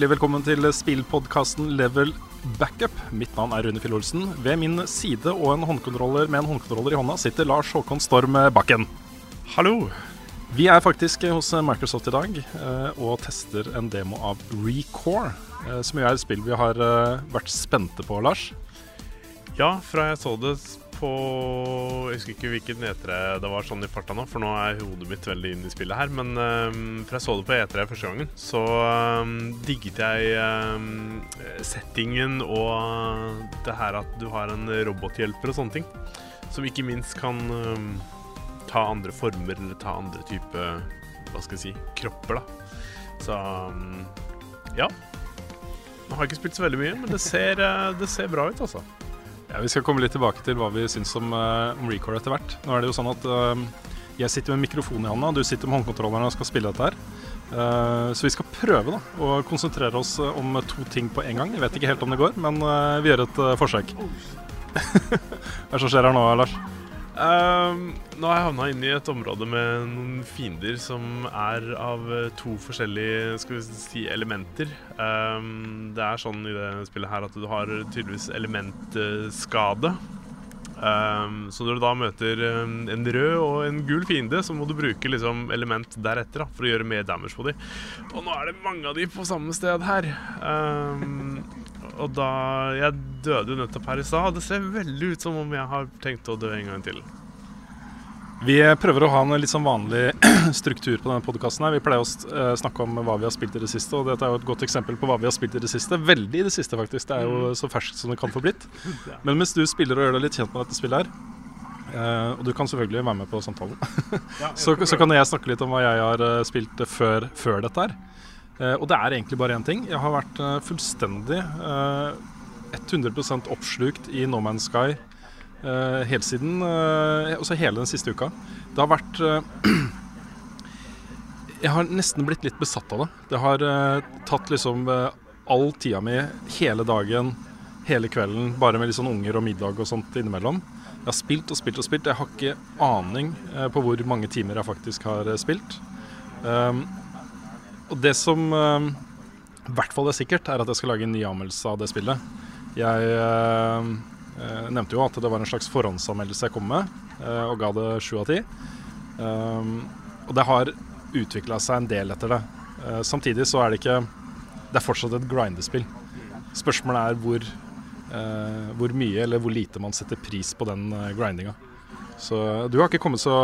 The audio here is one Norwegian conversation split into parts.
Hjertelig velkommen til spillpodkasten Level Backup. Mitt navn er Rune Fjell Olsen. Ved min side og en håndkontroller med en håndkontroller i hånda sitter Lars Håkon Storm Bakken. Hallo. Vi er faktisk hos Microsoft i dag eh, og tester en demo av Recore, eh, som jo er et spill vi har eh, vært spente på, Lars. Ja, fra jeg så det på Jeg husker ikke hvilket E3 det var sånn i farta nå, for nå er hodet mitt veldig inn i spillet her. Men um, fra jeg så det på E3 første gangen, så um, digget jeg um, settingen og det her at du har en robothjelper og sånne ting. Som ikke minst kan ta andre former eller ta andre type Hva skal jeg si kropper, da. Så ja. Jeg har ikke spilt så veldig mye, men det ser, det ser bra ut, altså. Ja, Vi skal komme litt tilbake til hva vi syns om, uh, om Record etter hvert. Nå er det jo sånn at uh, jeg sitter med mikrofon i hånda, du sitter med håndkontrolleren og skal spille dette her. Uh, så vi skal prøve da, å konsentrere oss om to ting på en gang. Jeg vet ikke helt om det går, men vi gjør et forsøk. Hva er det som skjer her nå, Lars? Um, nå har jeg havna inn i et område med noen fiender som er av to forskjellige skal vi si, elementer. Um, det er sånn i det spillet her at du har tydeligvis elementskade. Um, så når du da møter en rød og en gul fiende, så må du bruke liksom element deretter da, for å gjøre mer damage på dem. Og nå er det mange av dem på samme sted her. Um, og da Jeg døde jo nettopp her i stad. Det ser veldig ut som om jeg har tenkt å dø en gang til. Vi prøver å ha en litt sånn vanlig struktur på denne podkasten. Vi pleier å snakke om hva vi har spilt i det siste, og dette er jo et godt eksempel på hva vi har spilt i det siste. Veldig i det siste, faktisk. Det er jo så ferskt som det kan få blitt. Men mens du spiller og gjør deg litt kjent med dette spillet her, og du kan selvfølgelig være med på samtalen, så, så, kan jeg snakke litt om hva jeg har spilt før, før dette her. Uh, og det er egentlig bare én ting. Jeg har vært uh, fullstendig uh, 100% oppslukt i No Man's Sky helt siden Også hele den siste uka. Det har vært Jeg har nesten blitt litt besatt av det. Det har tatt liksom all tida mi hele dagen, hele kvelden, bare med litt sånn unger og middag og sånt innimellom. Jeg har spilt og spilt og spilt. Jeg har ikke aning på hvor mange timer jeg faktisk har spilt. Um, og det som uh, i hvert fall er sikkert, er at jeg skal lage en ny anmeldelse av det spillet. Jeg uh, nevnte jo at det var en slags forhåndsanmeldelse jeg kom med, og ga det sju av ti. Og det har utvikla seg en del etter det. samtidig så er det ikke Det er fortsatt et grindespill. Spørsmålet er hvor, hvor mye eller hvor lite man setter pris på den grindinga. Så du har ikke kommet så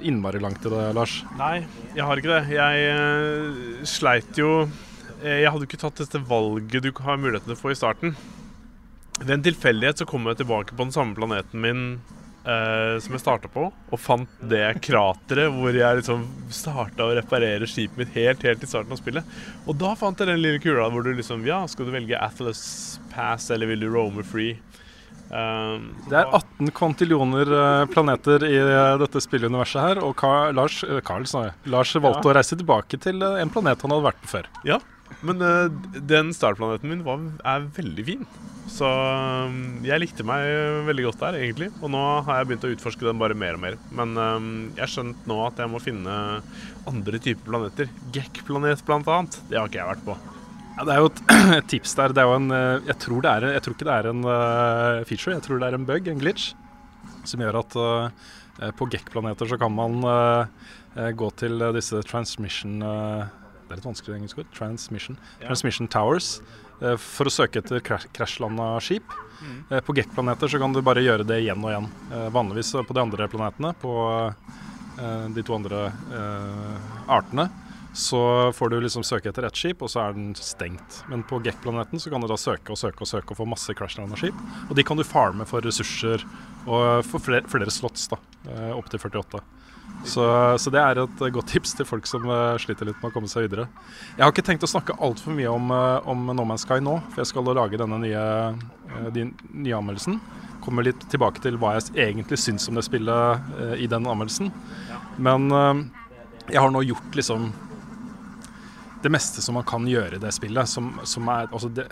innmari langt i det, Lars? Nei, jeg har ikke det. Jeg uh, sleit jo Jeg hadde ikke tatt dette valget du har muligheten til å få i starten. Ved en tilfeldighet så kom jeg tilbake på den samme planeten min uh, som jeg starta på, og fant det krateret hvor jeg liksom starta å reparere skipet mitt helt, helt i starten av spillet. Og da fant jeg den lille kula hvor du liksom Ja, skal du velge Atlas Pass, eller vil du roamer free? Um, det er 18 kvantillioner uh, planeter i uh, dette spilluniverset her, og Carl, Lars, Carl, Lars valgte ja. å reise tilbake til en planet han hadde vært på før. Ja, men den startplaneten min var, er veldig fin. Så um, jeg likte meg veldig godt der, egentlig. Og nå har jeg begynt å utforske den bare mer og mer. Men um, jeg har skjønt nå at jeg må finne andre typer planeter. Gekk-planet, blant annet. Det har ikke jeg vært på. Ja, det er jo et, et, tips der. Det er jo en, eh, jeg, tror det er, jeg tror ikke det er en uh, feature, jeg tror det er en bug, en glitch, som gjør at uh, på GEC-planeter så kan man uh, gå til disse transmission Det er litt vanskelig engelsk ord. Transmission, ja. transmission towers. for å søke etter krasjlanda skip. Mm. på GEC-planeter så kan du bare gjøre det igjen og igjen. vanligvis på de andre planetene, på de to andre artene, så får du liksom søke etter ett skip, og så er den stengt. Men på GEC-planeten så kan du da søke og søke og søke og få masse crashlanda-skip. Og de kan du farme for ressurser og få flere, flere slots, da. Eh, Opptil 48. Så, så, det er et godt tips til folk som uh, sliter litt med å komme seg videre. Jeg har ikke tenkt å snakke altfor mye om, om No Man's Sky nå, for jeg skal lage denne nye, de, nye anmeldelsen. Kommer litt tilbake til hva jeg egentlig syns om det spillet i den anmeldelsen. Men jeg har nå gjort liksom det meste som man kan gjøre i det spillet. Som, som er, altså det,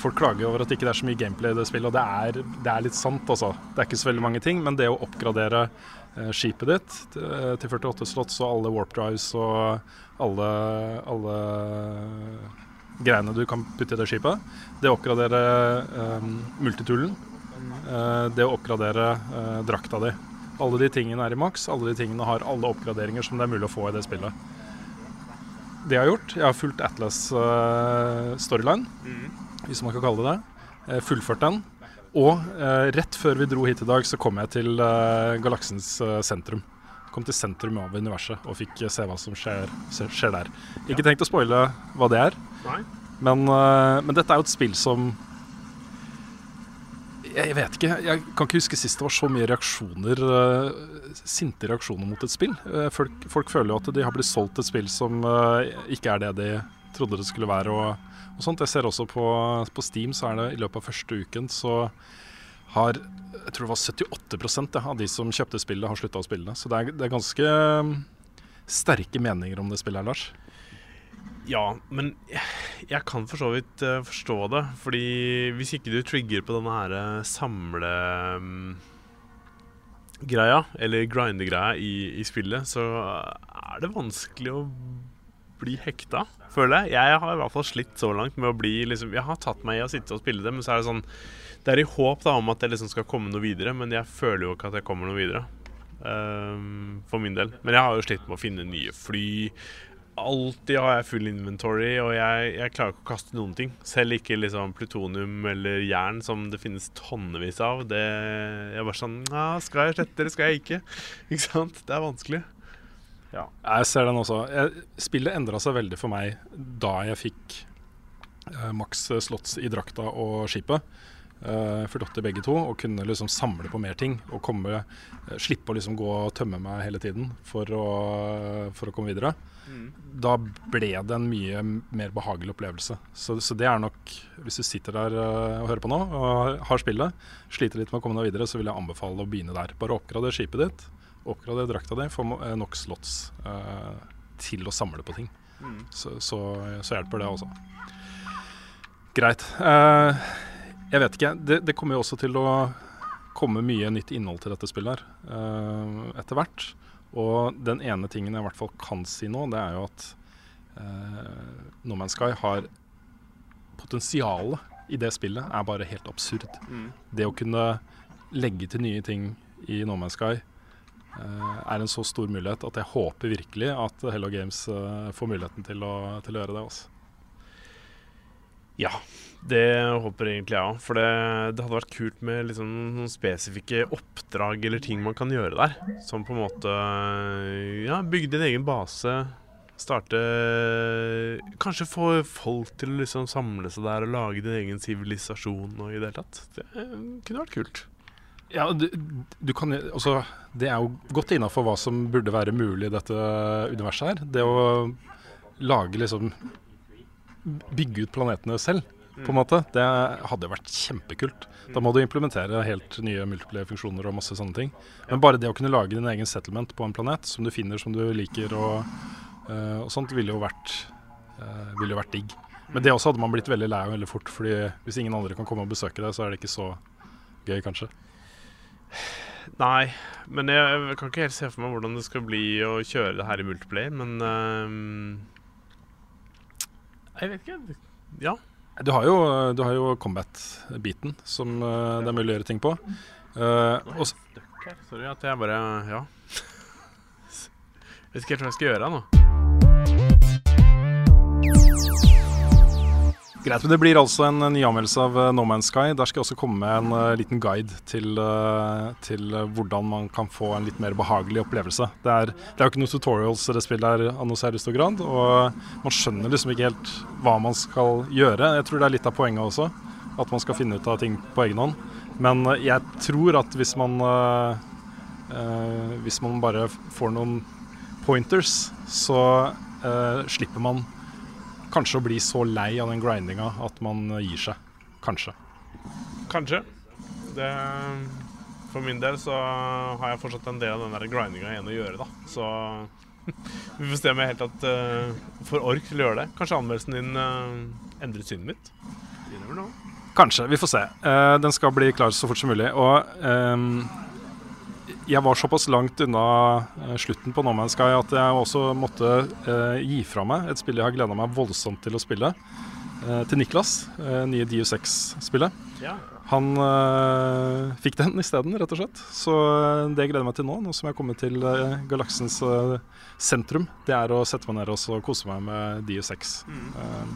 folk klager over at det ikke er så mye gameplay i det spillet, og det er, det er, litt sant. Altså. Det er ikke så veldig mange ting, men det å oppgradere eh, skipet ditt til, til 48 slots og alle warp drives og alle, alle greiene du kan putte i det skipet. Det å oppgradere eh, multitoolen. Eh, det å oppgradere eh, drakta di. Alle de tingene er i maks. Alle de tingene har alle oppgraderinger som det er mulig å få i det spillet. Det jeg har gjort Jeg har fulgt Atlas uh, storyline, hvis man kan kalle det det. Eh, fullført den. Og eh, rett før vi dro hit i dag, så kom jeg til galaksens sentrum. Kom til sentrum av universet og fikk se hva som skjer, skjer der. Ikke tenkt å spoile hva det er, men, men dette er jo et spill som jeg, vet ikke. Jeg kan ikke huske sist det var så mye reaksjoner eh, sinte reaksjoner mot et spill. Eh, folk, folk føler jo at de har blitt solgt et spill som eh, ikke er det de trodde det skulle være. Og, og sånt. Jeg ser også på, på Steam så er det i løpet av første uken så har jeg tror det var 78 ja, av de som kjøpte spillet, har slutta å spille det. Så det er, det er ganske sterke meninger om det spillet her, Lars. Ja, men jeg, kan for så vidt eh, forstå det. Fordi hvis ikke du trigger på denne her samlegreia, samle... mm, eller grinde-greia i, i spillet, så er det vanskelig å bli hekta, føler jeg. Jeg har i hvert fall slitt så langt med å bli liksom Jeg har tatt meg i å sitte og spille det, men så er det sånn Det er i håp da om at det liksom skal komme noe videre, men jeg føler jo ikke at jeg kommer noe videre. Um, for min del. Men jeg har jo slitt med å finne nye fly. Alltid har jeg full inventory, og jeg, jeg klarer ikke å kaste noen ting. Selv ikke liksom plutonium eller jern, som det finnes tonnevis av. Det, jeg er bare sånn Skal jeg slette, eller skal jeg ikke? Ikke sant? Det er vanskelig. Ja. Jeg ser den også. Jeg, spillet endra seg veldig for meg da jeg fikk eh, maks slots i drakta og skipet. Uh, 48 begge to, og kunne liksom samle på mer ting. Og komme, uh, slippe å liksom gå og tømme meg hele tiden for å, for å komme videre. Da ble det en mye mer behagelig opplevelse. Så, så det er nok Hvis du sitter der eh, og hører på nå og har spillet, sliter litt med å komme deg videre, så vil jeg anbefale å begynne der. Bare oppgrader skipet ditt, oppgrader drakta di, få eh, nok slots uh, til å samle på ting. Så, så, så hjelper det også. Greit. Eh, jeg vet ikke. Det, det kommer jo også til å komme mye nytt innhold til dette spillet her uh, etter hvert. Og den ene tingen jeg i hvert fall kan si nå, det er jo at uh, No Man's Sky har Potensialet i det spillet er bare helt absurd. Det å kunne legge til nye ting i No Man's Sky uh, er en så stor mulighet at jeg håper virkelig at Hello Games uh, får muligheten til å, til å gjøre det. Altså. Ja, det håper egentlig jeg òg. For det, det hadde vært kult med liksom noen spesifikke oppdrag eller ting man kan gjøre der. Som på en måte Ja, bygge din egen base. Starte Kanskje få folk til å liksom samle seg der og lage din egen sivilisasjon og i det hele tatt. Det kunne vært kult. Ja, du, du kan, altså, det er jo godt innafor hva som burde være mulig i dette universet her. Det å lage liksom Bygge ut planetene selv, på en måte. Det hadde vært kjempekult. Da må du implementere helt nye multiplayer-funksjoner og masse sånne ting. Men bare det å kunne lage din egen settlement på en planet som du finner som du liker og, eh, og sånt, ville jo vært, eh, ville jo vært digg. Men det også hadde man blitt veldig lei av veldig fort, Fordi hvis ingen andre kan komme og besøke deg, så er det ikke så gøy, kanskje. Nei, men jeg, jeg kan ikke helt se for meg hvordan det skal bli å kjøre det her i multiplayer, men ehm, Jeg vet ikke. Ja. Du har jo, du har jo combat-biten som uh, det er mulig å gjøre ting på. Uh, og Sorry at jeg bare Ja. Jeg vet ikke helt hva jeg skal gjøre nå. Greit, men Det blir altså en ny anmeldelse av eh, No Man's Sky. Der skal jeg også komme med en eh, liten guide til, eh, til hvordan man kan få en litt mer behagelig opplevelse. Det er, jo ikke noen tutorials det spillet her annonserer i stor grad, og man skjønner liksom ikke helt hva man skal gjøre. Jeg tror det er litt av poenget også, at man skal finne ut av ting på egen hånd. Men jeg tror at hvis man Hvis man bare får noen pointers, så slipper man kanskje å bli så lei av den grindinga at man eh, gir seg. Kanskje. Kanskje. Det, for min del så har jeg fortsatt en del av den der grindinga igjen å gjøre, da. Så vi får se om jeg helt tatt uh, får ork til å gjøre det. Kanskje anmeldelsen din uh, endret synet mitt. Kanskje. Vi får se. Uh, den skal bli klar så fort som mulig. Og ehm, jeg var såpass langt unna eh, slutten på No Man's Sky at jeg også måtte eh, gi fra meg et spill jeg har gleda meg voldsomt til å spille. eh, til Niklas, eh, nye DU6-spillet. Ja. Han eh, fikk den isteden, rett og slett. Så det det gleder meg til nå, nå som jeg har kommet til eh, galaksens eh, sentrum. Det er å sette meg ned og kose meg med DU6. Eh,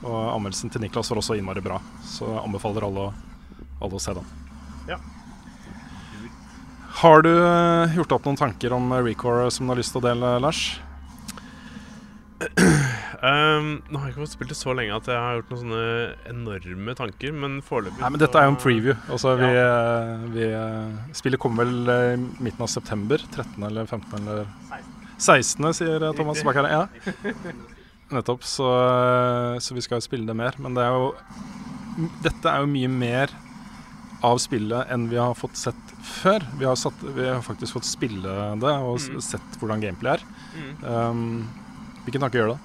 og anmeldelsen til Niklas var også innmari bra, så jeg anbefaler alle alle å se den. Ja. Har du eh, gjort opp noen tanker om eh, Recore som du har lyst til å dele, Lars? Um, nå har jeg ikke fått spilt det så lenge at jeg har gjort noen sånne enorme tanker, men foreløpig Nei, men Dette er jo en preview. Altså, vi, eh, vi, spillet kommer vel i midten av september. 13. eller 15. eller 16., 16 sier Thomas Bakker. Ja. Nettopp. Så, så vi skal jo spille det mer. Men det er jo Dette er jo mye mer av spillet enn vi har fått sett før. Vi har, satt, vi har faktisk fått spille det og Mm. sett hvordan gameplay er. Mm. Um, hvilken tanke gjør det?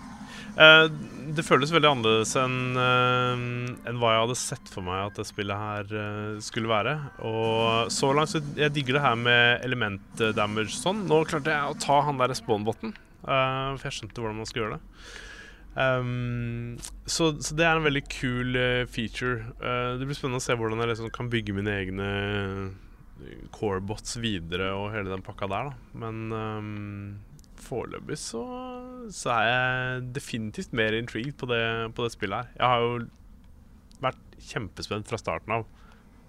Uh, det føles veldig annerledes enn uh, en hva jeg hadde sett for meg at det spillet her uh, skulle være. Og så langt så jeg digger det her med element eh, damage sånn. Nå klarte jeg å ta han der spawn-botten, eh, for jeg skjønte hvordan man skulle gjøre det. Um, så, så det er en veldig kul uh, feature. Uh, det blir spennende å se hvordan jeg liksom kan bygge mine egne corebots videre og hele den pakka der, da. Men um, foreløpig så, så er jeg definitivt mer intrigued på det, på det spillet her. Jeg har jo vært kjempespent fra starten av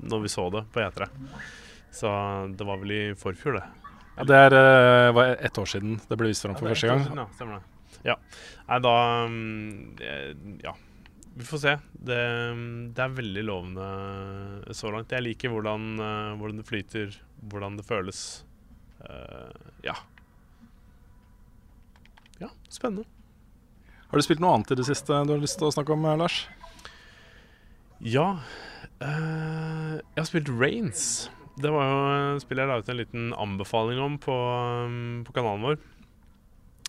når vi så det på E3. Så det var vel i forfjor, det. Ja, det er, eh, var ett år siden det ble vist fram for Ja, første gang. siden, Ja, stemmer det. Ja. Nei, da mm, Ja. Vi får se. Det, det er veldig lovende så langt. Jeg liker hvordan, eh, hvordan det flyter, hvordan det føles. Uh, ja. Ja, spennende. Har du spilt noe annet i det siste du har lyst til å snakke om, eh, Lars? Ja Uh, Jeg har spilt Rains. Det var jo et spill jeg la ut en liten anbefaling om på, um, på kanalen vår.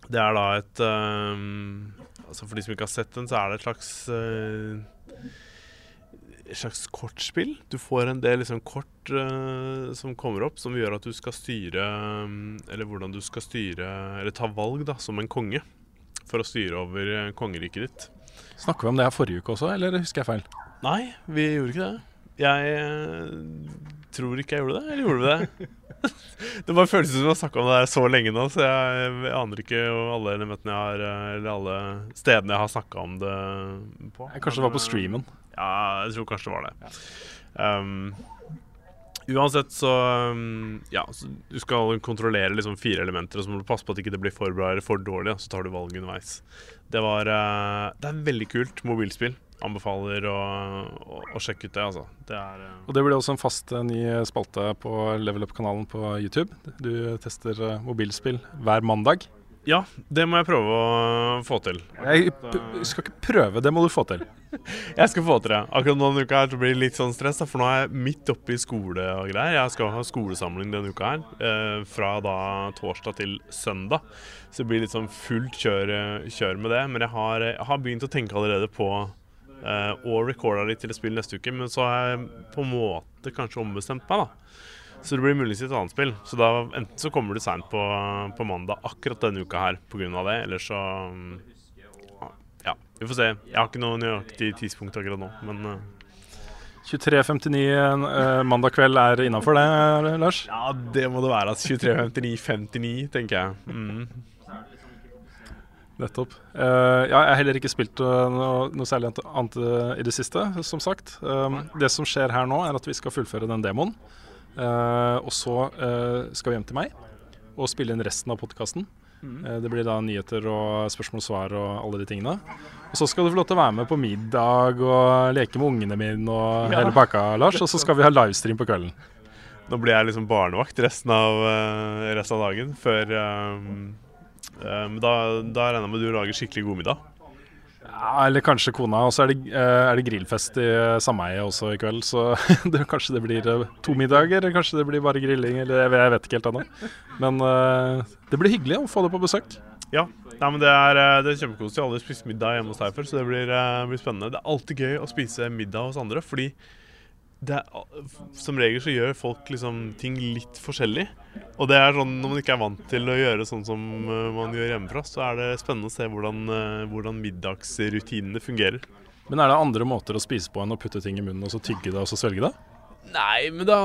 Det er da et um, Altså For de som ikke har sett den, så er det et slags uh, Et slags kortspill. Du får en del liksom kort uh, som kommer opp, som gjør at du skal styre um, Eller hvordan du skal styre Eller ta valg da som en konge. For å styre over uh, kongeriket ditt. Snakker vi om det her forrige uke også, eller husker jeg feil? Nei, vi gjorde ikke det. Jeg eh, tror ikke jeg gjorde det. Eller gjorde vi det? det bare føles som vi har snakka om det her så lenge nå, så jeg, jeg aner ikke alle elementene jeg har eh, Eller alle stedene jeg har snakka om det på. Kanskje det var på eh, streamen. Ja, jeg tror kanskje det var det. Um, uansett så um, Ja, så du skal kontrollere liksom fire elementer, og så må du passe på at ikke det blir for bra eller for dårlig. Så tar du valg underveis. Det var uh, Det er veldig kult mobilspill. Anbefaler å, å, å sjekke ut det, altså. Det er uh, Og det blir også en fast eh, ny spalte på Level Up-kanalen på YouTube. Du tester eh, mobilspill hver mandag. Ja, det må jeg prøve å få til. Jeg skal ikke prøve, det må du få til. Jeg skal få til det. Akkurat denne uka her så blir det litt sånn stress, for nå er jeg midt oppe i skole og greier. Jeg skal ha skolesamling denne uka her, eh, fra da torsdag til søndag. Så det blir litt sånn fullt kjør, kjør med det. Men jeg har, jeg har begynt å tenke allerede på eh, å recorda litt til et spill neste uke, men så har jeg på en måte kanskje ombestemt meg, da. Så det blir muligens et annet spill. Så da enten så kommer du seint på, på mandag akkurat denne uka her pga. det, eller så Ja, vi får se. Jeg har ikke noe nøyaktig tidspunkt akkurat nå, men eh, 23.59 eh, mandag kveld er innafor det, Lars? Ja, det må det være. Altså 23.59,59, tenker jeg. Mm. Nettopp. Uh, ja, jeg har heller ikke spilt eh, noe, noe særlig annet- i det siste, som sagt. Um, det som skjer her nå, er at vi skal fullføre den demoen. Uh, og så uh, skal vi hjem til meg og spille inn resten av podkasten. det blir da nyheter og spørsmål og svar og alle de tingene. Og så skal du få lov til å være med på middag og leke med ungene mine og Ja. hele pakka, Lars. Og så skal vi ha livestream på kvelden. Nå blir jeg liksom barnevakt resten av, resten av dagen før um, um, da, da regner jeg med du lager skikkelig god middag. Ja, eller kanskje kona. Og så er, det- eh, er det grillfest i eh, sameiet også i kveld. Så det, kanskje det blir eh, to middager, eller kanskje det blir bare grilling. Eller jeg, vet- jeg vet ikke helt ennå. Men eh, det blir hyggelig å få det på besøk. Ja, Nei, men det er, eh, det er kjempekoselig. Jeg har aldri spist middag hjemme hos deg før, så det blir, eh, blir spennende. Det er alltid gøy å spise middag hos andre, fordi det er, som regel så gjør folk liksom ting litt forskjellig. Og det er sånn når man ikke er vant til å gjøre sånn som man gjør hjemmefra, så er det spennende å se hvordan, hvordan middagsrutinene fungerer. Men er det andre måter å spise på enn å putte ting i munnen og så tygge det og så svelge det? Nei, men da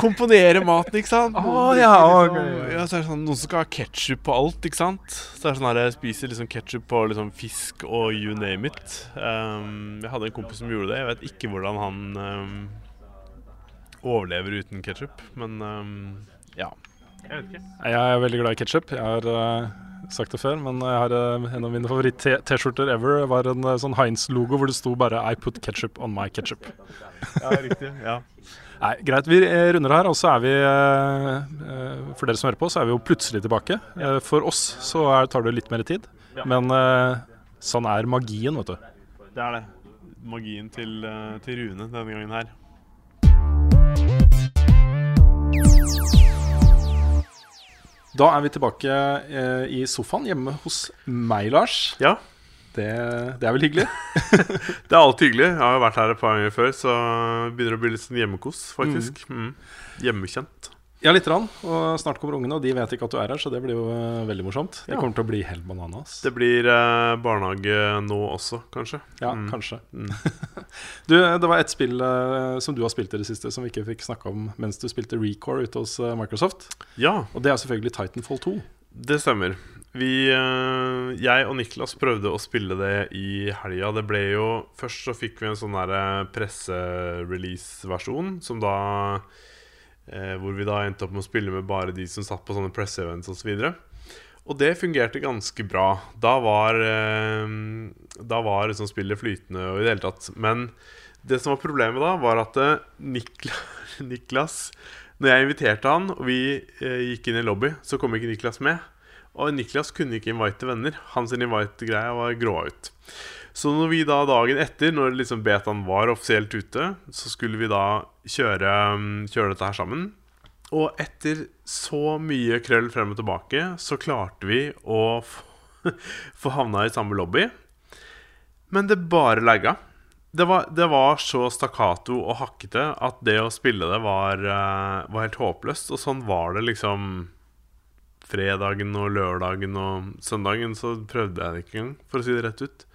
komponerer maten, ikke sant? Oh, ja, okay. ja, så er det sånn, Noen som skal ha ketsjup på alt, ikke sant? Så er det sånn her, Jeg spiser liksom ketsjup på liksom fisk og you name it. Um, jeg hadde en kompis som gjorde det. Jeg vet ikke hvordan han um, overlever uten ketsjup, men um, ja. Jeg vet ikke. Jeg er veldig glad i ketsjup. Jeg har eh, sagt det før, men jeg har, eh, en av mine favoritt-T-skjorter ever var en eh, sånn Heinz-logo hvor det sto bare 'I put ketchup on my ketchup'. Ja, riktig. ja. Nei, Greit, vi eh, runder her, og så er vi For dere som hører på, så er vi jo plutselig tilbake. For oss så er, tar det litt mer tid, men sånn er magien, vet du. Det er det. Magien til, til Rune denne gangen her. Da er vi tilbake eh, i sofaen hjemme hos meg, Lars. Ja, Det, det er vel hyggelig? det er alltid hyggelig. Jeg har jo vært her et par ganger før, så begynner det å bli litt sånn hjemmekos, faktisk. Mm. Hjemmekjent. Ja, lite grann. Og snart kommer ungene, og de vet ikke at du er her, så det blir jo eh, veldig morsomt. Det kommer til å bli helt bananas. Det blir eh, barnehage nå også, kanskje. Ja, Mm. kanskje. Mm. Du, det var ett spill eh, som du har spilt i det siste, som vi ikke fikk snakka om mens du spilte Recore ute hos eh, Microsoft. Ja, Og det er selvfølgelig Titanfall 2. det stemmer. Vi, eh, jeg og Niklas prøvde å spille det i helga. Det ble jo Først så fikk vi en sånn presserelease-versjon, som da eh, Hvor vi da endte opp med å spille med bare de som satt på sånne press-events osv. Og, og det fungerte ganske bra. Da var, eh, da var liksom spillet flytende og i det hele tatt. Men det som var problemet da, var at eh, Nikla, Niklas Når jeg inviterte han, og vi eh, gikk inn i lobby, så kom ikke Niklas med. Og Niklas kunne ikke invite venner. Hans invite-greia var grå ut. Så når vi da dagen etter, når liksom betaen var offisielt ute, så skulle vi da kjøre, mm, kjøre dette her sammen. Og etter så mye krøll frem og tilbake, så klarte vi å få, få havna i samme lobby. Men det bare lagga. Det var, det var så stakkato og hakkete at det å spille det var, eh, var helt håpløst. Og sånn var det liksom fredagen og lørdagen og søndagen. Så prøvde jeg det ikke engang, for å si det rett ut.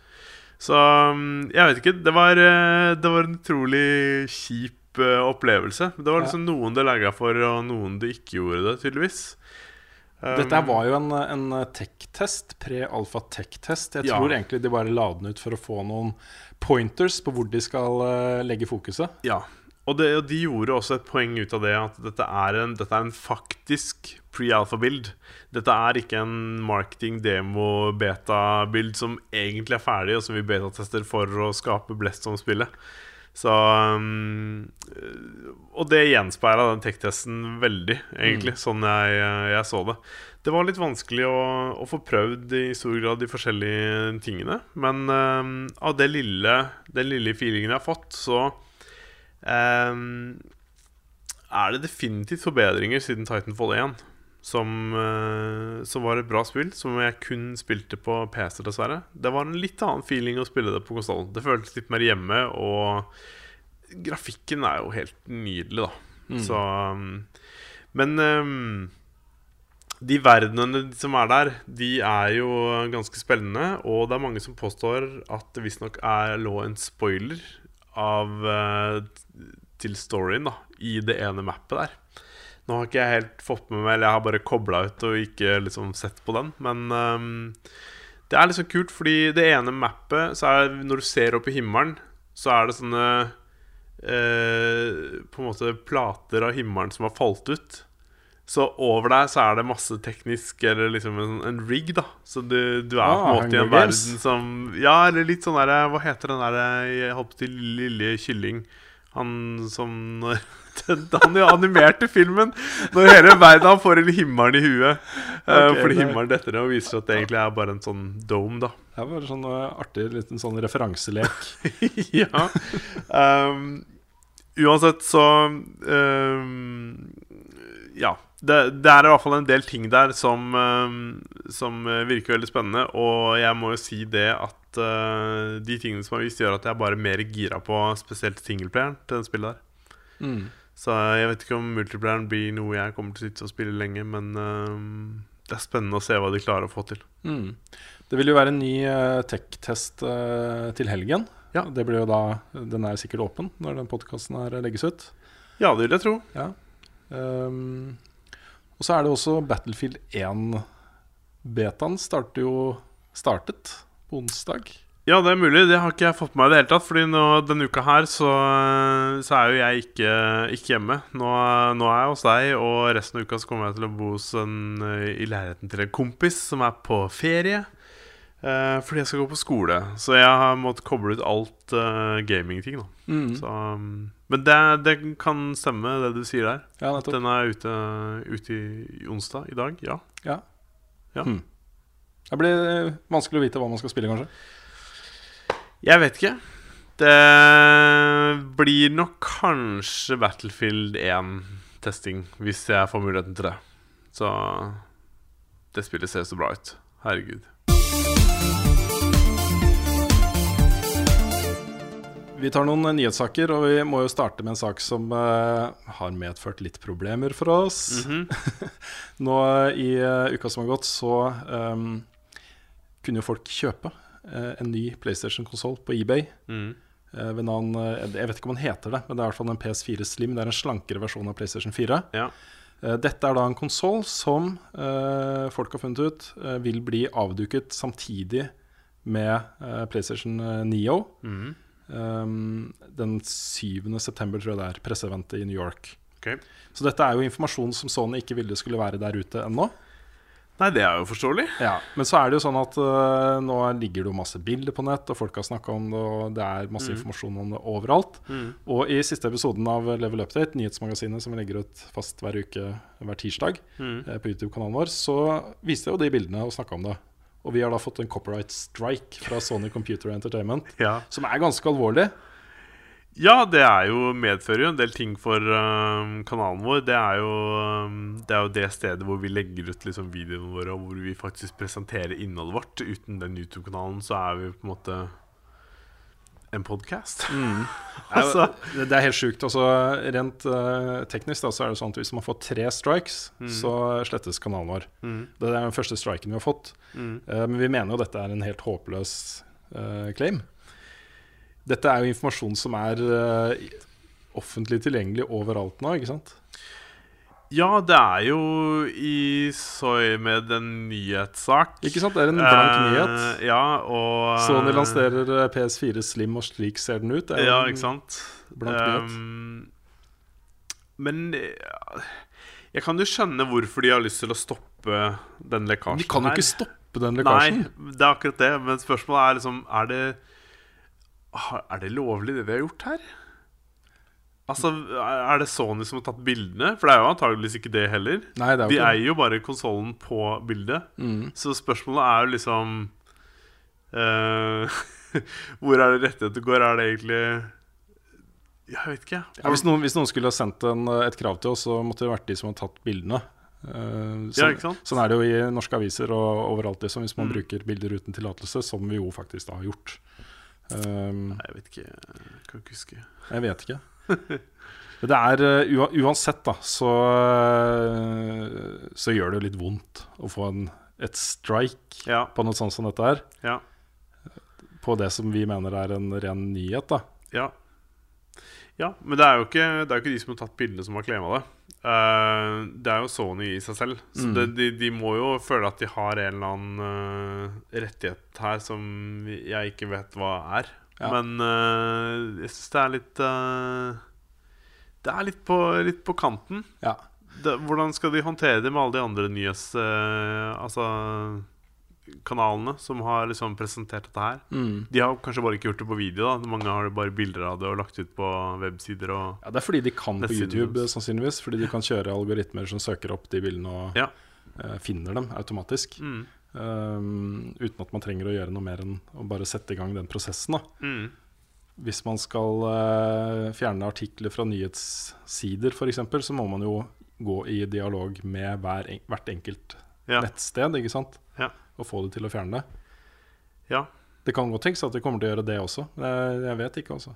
Så mm, jeg vet ikke. Det var, eh, det var en utrolig kjip eh, opplevelse. Det var liksom noen det lagga for, og noen det ikke gjorde det, tydeligvis. Dette Um, var jo en, en tech-test, pre-alfa tech-test. Jeg Ja. tror egentlig de bare la den ut for å få noen pointers på hvor de skal eh, legge fokuset. Ja. Og, det, og de gjorde også et poeng ut av det at dette er en, dette er en faktisk pre-alpha-bild. Dette er ikke en marketing-demo-beta-bild som egentlig er ferdig, og som vi betatester for å skape blest om spillet. Så um, Og det gjenspeila den tech-testen veldig, egentlig, sånn jeg, jeg så det. Det var litt vanskelig å, å få prøvd i stor grad de forskjellige tingene. Men um, av det lille, den lille feelingen jeg har fått, så um, er det definitivt forbedringer siden Titanfall 1. Som, uh, som var et bra spill, som jeg kun spilte på PC, dessverre. Det var en litt annen feeling å spille det på konsollen. Det føltes litt mer hjemme, og grafikken er jo helt nydelig, da. Så um, Men um, de verdenene som er der, de er jo ganske spennende. Og det er mange som påstår at det visstnok lå en spoiler av eh, til storyen da i det ene mappet der. Nå har ikke jeg helt fått med meg Eller jeg har bare kobla ut og ikke liksom sett på den. Men um, det er liksom kult, fordi det ene mappet så er Når du ser opp i himmelen, så er det sånne eh, På en måte plater av himmelen som har falt ut. Så over deg så er det masse teknisk Eller liksom en, en rig, da. Så du, du er på en Ah, måte i en verden som Ja, eller litt sånn derre Hva heter den derre Jeg holdt på til Lille Kylling? Han som når jo Han animerte filmen når hele verden han får en himmel i huet. Okay, fordi himmelen detter ned og viser at det egentlig er bare en sånn dome, da. Det er bare sånn eh, artig liten sånn referanselek. ja. Um, uansett så um, Ja. Det, det er i hvert fall en del ting der som, um, som virker veldig spennende. Og jeg må jo si det at uh, de tingene som har vist, gjør at jeg er bare mer gira på spesielt singleplayeren til det spillet der. Mm. Så jeg vet ikke om multiplayeren blir noe jeg kommer til å sitte og spille lenge, men uh, det er spennende å se hva de klarer å få til. Mm. Det vil jo være en ny uh, tech-test uh, til helgen. Ja. Det blir jo da, Den er sikkert åpen når den podkasten her legges ut. Ja, det vil jeg tro. Ja. Ehm, og så er det også Battlefield 1-betaen starter jo startet på onsdag. Ja, det er mulig. Det har ikke jeg fått med meg i det hele tatt. Fordi nå, denne uka her så, så er jo jeg ikke, ikke hjemme. Nå, nå er jeg hos deg, og resten av uka så kommer jeg til å bo hos en, eh, i leiligheten til en kompis som er på ferie. Eh, fordi jeg skal gå på skole. Så jeg har måttet koble ut alt eh, gamingting. da så, um, Men det, det kan stemme, det du sier der. Ja, at Den er ute, ute i, onsdag i dag. Ja. Ja. Ja. Hmm. Det blir eh, vanskelig å vite hva man skal spille, kanskje. Jeg vet ikke. Det blir nok kanskje Battlefield 1-testing, hvis jeg får muligheten til det. Så det spillet ser så bra ut. Herregud. Vi tar noen nyhetssaker, og vi må jo starte med en sak som uh, har medført litt problemer for oss. Mhm. Nå eh, i uh, uka som har gått, så um, kunne jo folk kjøpe uh, en ny PlayStation-konsoll på eBay. Mm. ved navn Jeg vet ikke om den heter det, men det er i hvert fall en PS4 Slim. Det er en slankere versjon av PlayStation 4. Ja. Dette er da en konsoll som folk har funnet ut vil bli avduket samtidig med PlayStation Neo. Mhm. Um, den 7. september, tror jeg det er. Presseeventet i New York. Okay. Så dette er jo informasjon som Sony ikke ville skulle være der ute ennå. Nei, det er jo forståelig. Ja, Men så er det jo sånn at uh, nå ligger det jo masse bilder på nett, og folk har snakka om det, og det er masse Mm. informasjon om det overalt. Mm. Og i siste episoden av Level Update, nyhetsmagasinet som vi legger ut fast hver uke hver tirsdag mm. uh, på YouTube-kanalen vår, så viste jeg jo de bildene og snakka om det. Og vi har da fått en copyright strike fra Sony Computer Entertainment, Ja. som er ganske alvorlig. ja, det er jo, medfører jo en del ting for um, kanalen vår. Det er, jo, um, det er jo det stedet hvor vi legger ut liksom, videoene våre, og hvor vi faktisk presenterer innholdet vårt. Uten den YouTube-kanalen så er vi på en måte en podkast. altså, Det, det er helt sjukt. Altså, rent uh, teknisk da, så er det sånn at hvis man får tre strikes, så slettes kanalen vår. mm, Det er den første striken vi har fått. mm. Eh, men vi mener jo dette er en helt håpløs uh, claim. Dette er jo informasjon som er offentlig tilgjengelig overalt nå, ikke sant? Ja, det er jo i Soy med en nyhetssak. Ikke sant? Det er en blank Eh, nyhet. Ja, og Sony lanserer eh, PS4 Slim, og slik ser den ut. Det er Ja, ikke sant? Blank nyhet. Um, men jeg kan jo skjønne hvorfor de har lyst til å stoppe den lekkasjen. De kan jo ikke stoppe den lekkasjen. Nei, det er akkurat det. Men spørsmålet er liksom Er det Er det lovlig, det vi har gjort her? Altså, er det Sony som har tatt bildene? For det er jo antageligvis ikke det heller. Nei, det er De eier jo bare konsollen på bildet. Mm. Så spørsmålet er jo liksom uh, Hvor er det rettigheter går? Er det egentlig Jeg vet ikke. Ja, hvis, noen, hvis noen skulle ha sendt en, et krav til oss, så måtte det vært de som har tatt bildene. Eh, Ja, sånn, ikke sant? sånn er det jo i norske aviser og overalt. Liksom, hvis man Mm. bruker bilder uten tillatelse, som vi jo faktisk da har gjort. Um, Nei, jeg vet ikke. Jeg kan ikke huske. jeg vet ikke. Det er uh, Uansett, da, så, uh, så gjør det jo litt vondt å få en, et strike Ja. på noe sånt som dette her. Ja. På det som vi mener er en ren nyhet, da. Ja. ja men det er jo ikke, det er jo ikke de som har tatt bildene, som har klema det. Uh, det er jo Sony i seg selv. Så Mm. det, de, de må jo føle at de har en eller annen uh, rettighet her som jeg ikke vet hva er. Ja. Men uh, jeg syns det er litt uh, Det er litt på, litt på kanten. Ja. Det, hvordan skal de håndtere det med alle de andre nyhets... Uh, altså kanalene som har liksom presentert dette her? Mm. De har kanskje bare ikke gjort det på video. da Mange har bare bilder av det og lagt ut på websider. Ja, Det er fordi de kan på YouTube, sannsynligvis. Fordi de kan kjøre algoritmer som søker opp de bildene og Ja. uh, finner dem automatisk. mm, Um, uten at man trenger å gjøre noe mer enn å bare sette i gang den prosessen. mm, Hvis man skal uh, fjerne artikler fra nyhetssider f.eks., så må man jo gå i dialog med hver, hvert enkelt ja, nettsted ikke sant? Ja. og få det til å fjerne det. ja. Det kan godt tenkes at de kommer til å gjøre det også. Jeg, jeg vet ikke, altså.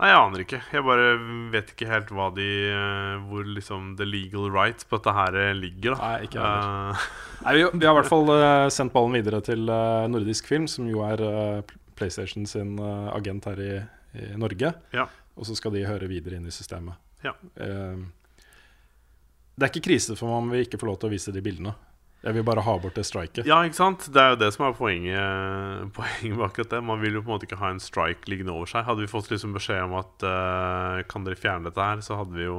Nei, jeg aner ikke. Jeg bare vet ikke helt hva de eh, hvor liksom the legal rights på dette her eh, ligger. da Nei, ikke. Eh, Nei, vi, vi har i hvert fall sendt ballen videre til Nordisk Film, som jo er PlayStation sin agent her i, i Norge. Ja. Og så skal de høre videre inn i systemet. Ja. Uh, det er ikke krise for meg om vi ikke får lov til å vise de bildene. Jeg vil bare ha bort det striket. Ja, ikke sant? Det er jo det som er poenget, poenget bak akkurat det. Man vil jo på en måte ikke ha en strike liggende over seg. Hadde vi fått liksom beskjed om at uh, kan dere fjerne dette her, så hadde vi jo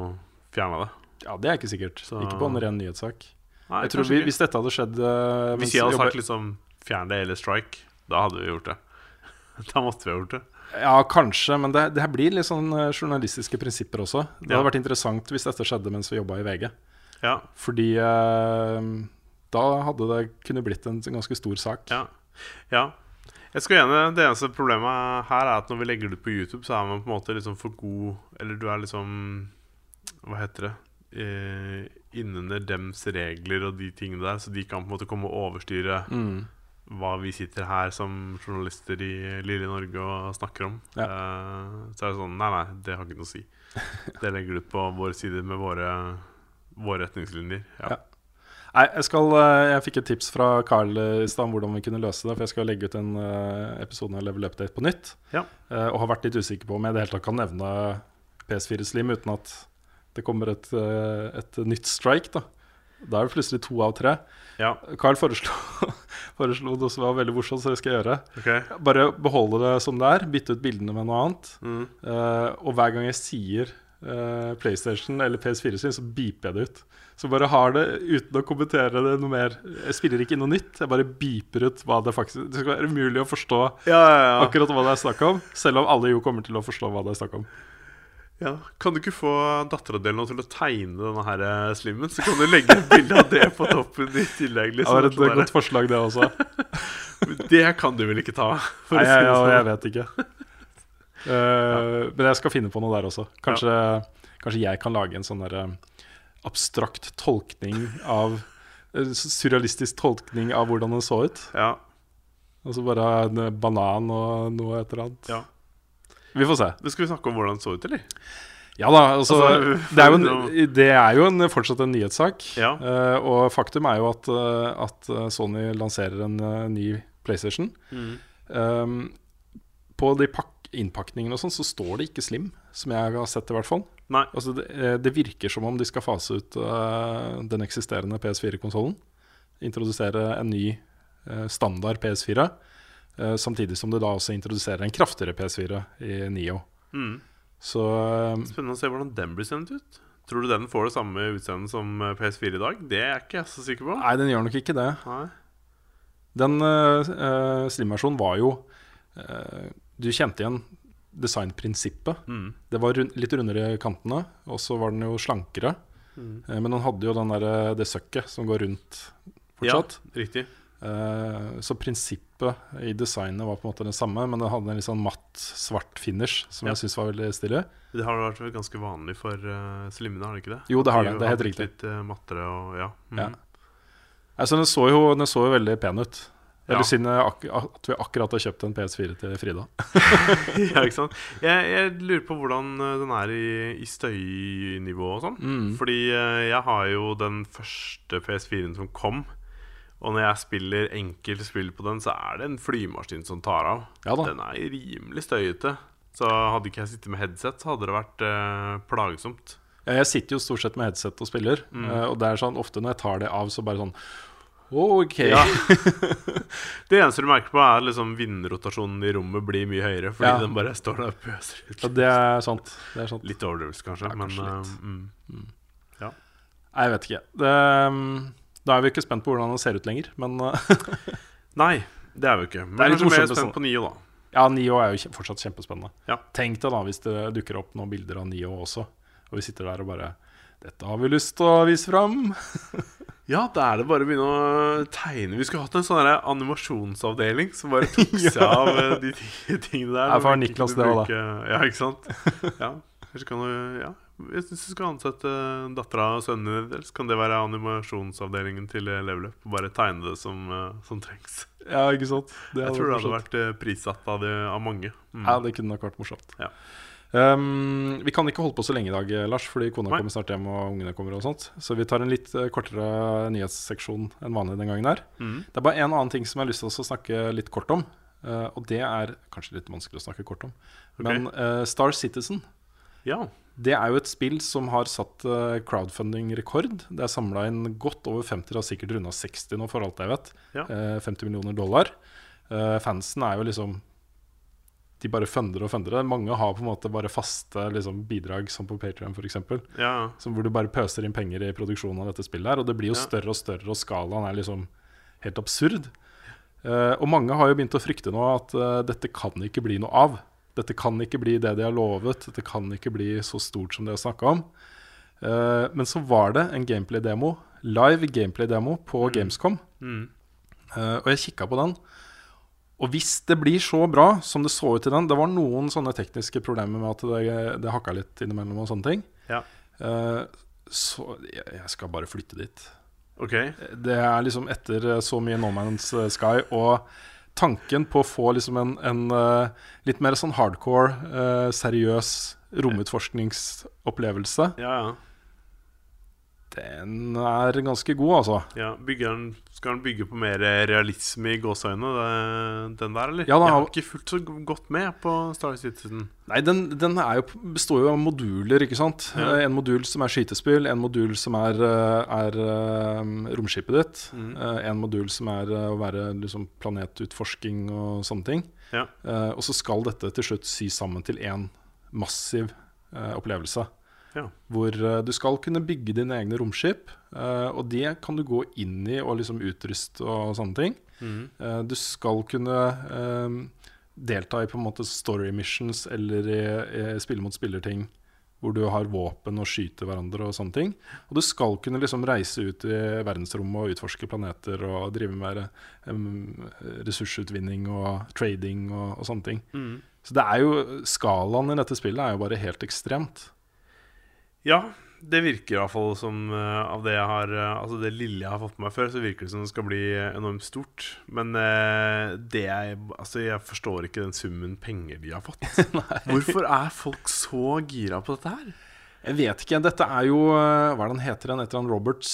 fjerna det. Ja, Det er ikke sikkert. Så- Ikke på en ren nyhetssak. Nei, Jeg tror vi. Hvis dette hadde skjedd uh, Hvis jeg hadde sagt liksom fjern det eller strike, da hadde vi gjort det. Da måtte vi ha gjort det. Ja, kanskje, men det, det her blir litt sånn eh, journalistiske prinsipper også. Det Ja. hadde vært interessant hvis dette skjedde mens vi jobba i VG. Ja, Fordi eh, da hadde det kunne blitt en ganske stor sak. ja, ja. Jeg skal gjerne, Det eneste problemet her er at når vi legger det ut på YouTube, så er man på en måte liksom for god Eller du er liksom Hva heter det? Eh, Innunder dems regler og de tingene der, så de kan på en måte komme og overstyre Mm. hva vi sitter her som journalister i lille Norge og snakker om. Ja. Eh, så er det sånn Nei, nei, det har ikke noe å si. Det legger du ut på vår side med våre, våre retningslinjer. Ja. Ja. Nei, jeg, skal, eh, jeg fikk et tips fra Carl i stad om hvordan vi kunne løse det. For jeg skal legge ut en eh, episode av Level Update på nytt. Ja. eh, og har vært litt usikker på om jeg i det hele tatt kan nevne PS4 Slim uten at det kommer et, eh, et nytt strike. Da Da er det plutselig to av tre. ja. Carl foreslo, foreslo noe som var veldig morsomt, så det skal jeg gjøre. Okay. Bare beholde det som det er, bytte ut bildene med noe annet. Mm. Eh, og hver gang jeg sier eh, PlayStation eller PS4 sin, så beeper jeg det ut. Så bare har det uten å kommentere det noe mer. Jeg spiller ikke inn noe nytt, jeg bare beeper ut hva det faktisk Det skal være umulig å forstå Ja, ja, ja. akkurat hva det er snakk om, selv om alle jo kommer til å forstå hva det er snakk om. ja. Kan du ikke få dattera di til å tegne denne her eh, slimmen? Så kan du legge et bilde av det på toppen i tillegg. Det Liksom. var et godt forslag, det også. det kan du vel ikke ta? Nei, jeg, jeg, sånn. jeg vet ikke. Eh, Men jeg skal finne på noe der også. Kanskje, kanskje jeg kan lage en sånn derre eh, abstrakt tolkning av eh, Surrealistisk tolkning av hvordan den så ut. Ja, Altså bare en banan og noe et eller annet. ja. Vi får se. Det skal vi snakke om hvordan det så ut, eller? Ja da, altså, Altså, det, er jo en, det er jo en, fortsatt en nyhetssak. Ja. Uh, og faktum er jo at, eh, at Sony lanserer en ny PlayStation. Mm. Um, på de innpakningene og sånn, så står det ikke Slim, som jeg har sett i hvert fall. Nei. Altså, det, eh, det virker som om de skal fase ut uh, den eksisterende PS4-konsollen. Introdusere en ny uh, standard PS4. Uh, samtidig som det da også introduserer en kraftigere PS4 i Nio. Mm. Så Spennende å se hvordan den blir sendt ut. Tror du den får det samme utseendet som eh, PS4 i dag? Det er ikke jeg så sikker på. Nei, den gjør nok ikke det. Nei. Den uh, Slim-versjonen var jo Du kjente igjen designprinsippet. Mm. Det var rund, litt rundere i kantene, og så var den jo slankere. Mm. Eh, men den hadde jo den der, eh, det søkket som går rundt fortsatt. Ja, riktig. Eh, så prinsippet i designet var på en måte det samme, men det hadde en litt sånn matt, svart finish som Ja. jeg syns var veldig stilig. Det har vært ganske vanlig for uh, slimmene, har det ikke det? Jo, det har det. Det er helt riktig. Litt uh, mattere og ja. Mm. Ja. Altså, den, så jo, den så jo veldig pen ut. Ja. Eller synd ak at vi akkurat har kjøpt en PS4 til Frida. ja, ikke sant? Jeg, jeg lurer på hvordan uh, den er i, i støynivå og sånn. Mm. Fordi uh, jeg har jo den første PS4-en som kom. Og når jeg spiller enkelt spill på den, så er det en flymaskin som tar av. Ja. Den er rimelig støyete. Så hadde ikke jeg sittet med headset, så hadde det vært uh, plagsomt. Ja, Jeg sitter jo stort sett med headset og spiller, Mm. eh, og det er sånn ofte når jeg tar det av, så bare sånn OK. Ja. det eneste du merker på, er liksom vindrotasjonen i rommet blir mye høyere. Fordi Ja. den bare står der og pøser ut. Ja, det er sant. Det er sant. Litt overdrivelse, kanskje. Ja, men kanskje litt. uh, mm. Nei, jeg vet ikke. Det, um, da er vi ikke spent på hvordan den ser ut lenger, men uh, Nei, det er vi ikke. Men Det er litt kanskje mer spent på Nio, da. ja, Nio er jo fortsatt kjempespennende. Ja. Tenk deg da hvis det dukker opp noen bilder av Nio også, og vi sitter der og bare Dette har vi lyst til å vise fram. Ja, da er det bare å begynne å tegne. Vi skulle hatt en sånn animasjonsavdeling som bare tok seg av eh, de tingene der. Ja, for Niklas det også, da. Ja, ikke sant? Ja, kanskje kan du Ja, jeg syns du skal ansette dattera og sønnen din, så kan det være animasjonsavdelingen til eh, Level Up. Bare tegne det som, eh, som trengs. Ja, ikke sant? Det Jeg tror det hadde vært eh, prissatt av, det, av mange. Mm. Ja, det kunne nok vært morsomt. Ja. Um, vi kan ikke holde på så lenge i dag, Lars, fordi kona Nei. kommer snart hjem og ungene kommer. og sånt Så vi tar en litt eh, kortere nyhetsseksjon enn vanlig den gangen her. Mm. Det er bare en annen ting som jeg har lyst til å snakke litt kort om. Uh, og det er kanskje litt vanskelig å snakke kort om. Okay. Men uh, Star Citizen Ja. det er jo et spill som har satt crowdfunding-rekord. Det er samla inn godt over 50, det har sikkert runda 60 nå, for alt jeg vet. Ja. Eh, 50 millioner dollar. Fansen er jo liksom De bare funder og funder det. Mange har på en måte bare faste liksom, bidrag, som på Patrion f.eks. ja. Hvor du bare pøser inn penger i produksjonen av dette spillet. her Og det blir jo Ja. større og større, og skalaen er liksom helt absurd. Uh, og mange har jo begynt å frykte nå at uh, dette kan ikke bli noe av. Dette kan ikke bli det de har lovet. Dette kan ikke bli så stort som de har snakka om. Uh, men så var det en gameplay-demo, live gameplay-demo på Gamescom. Mm. Og jeg kikka på den. Og hvis det blir så bra som det så ut i den Det var noen sånne tekniske problemer med at det, det hakka litt innimellom og sånne ting. Ja. Uh, så jeg, jeg skal bare flytte dit. OK. Det er liksom etter så mye No Man's Sky og tanken på å få liksom en, en uh, litt mer sånn hardcore, uh, seriøs romutforskningsopplevelse, Ja, ja. Den er ganske god, altså. ja. byggeren, skal den bygge på mer realisme i gåseøynene, den der, eller? Ja, da jeg har ikke fulgt så godt med på Star Citizen. Nei, den, den jo, består jo av moduler, ikke sant. Ja. Eh, En modul som er skytespill, en modul som er, eh, er eh, romskipet ditt. Eh, En modul som er å være liksom, planetutforsking og sånne ting. Ja. Og så skal dette til slutt sy sammen til én massiv opplevelse. Ja. Hvor eh, du skal kunne bygge dine egne romskip, eh, og det kan du gå inn i og liksom utruste og sånne ting. Mm. Du skal kunne delta i på en måte story missions eller i, i spille mot spiller-ting hvor du har våpen og skyter hverandre og sånne ting. Og du skal kunne liksom reise ut i verdensrommet og utforske planeter og drive med ressursutvinning og trading og, og sånne ting. Mm. Så det er jo skalaen i dette spillet er jo bare helt ekstremt. Ja, det virker i hvert fall som eh, av det jeg har eh, Altså det lille jeg har fått med meg før, så virker det som det skal bli enormt stort. Men eh, det jeg Altså, jeg forstår ikke den summen penger de har fått. Hvorfor er folk så gira på dette her? Jeg vet ikke. Dette er jo Hva er det han heter? Han heter han Roberts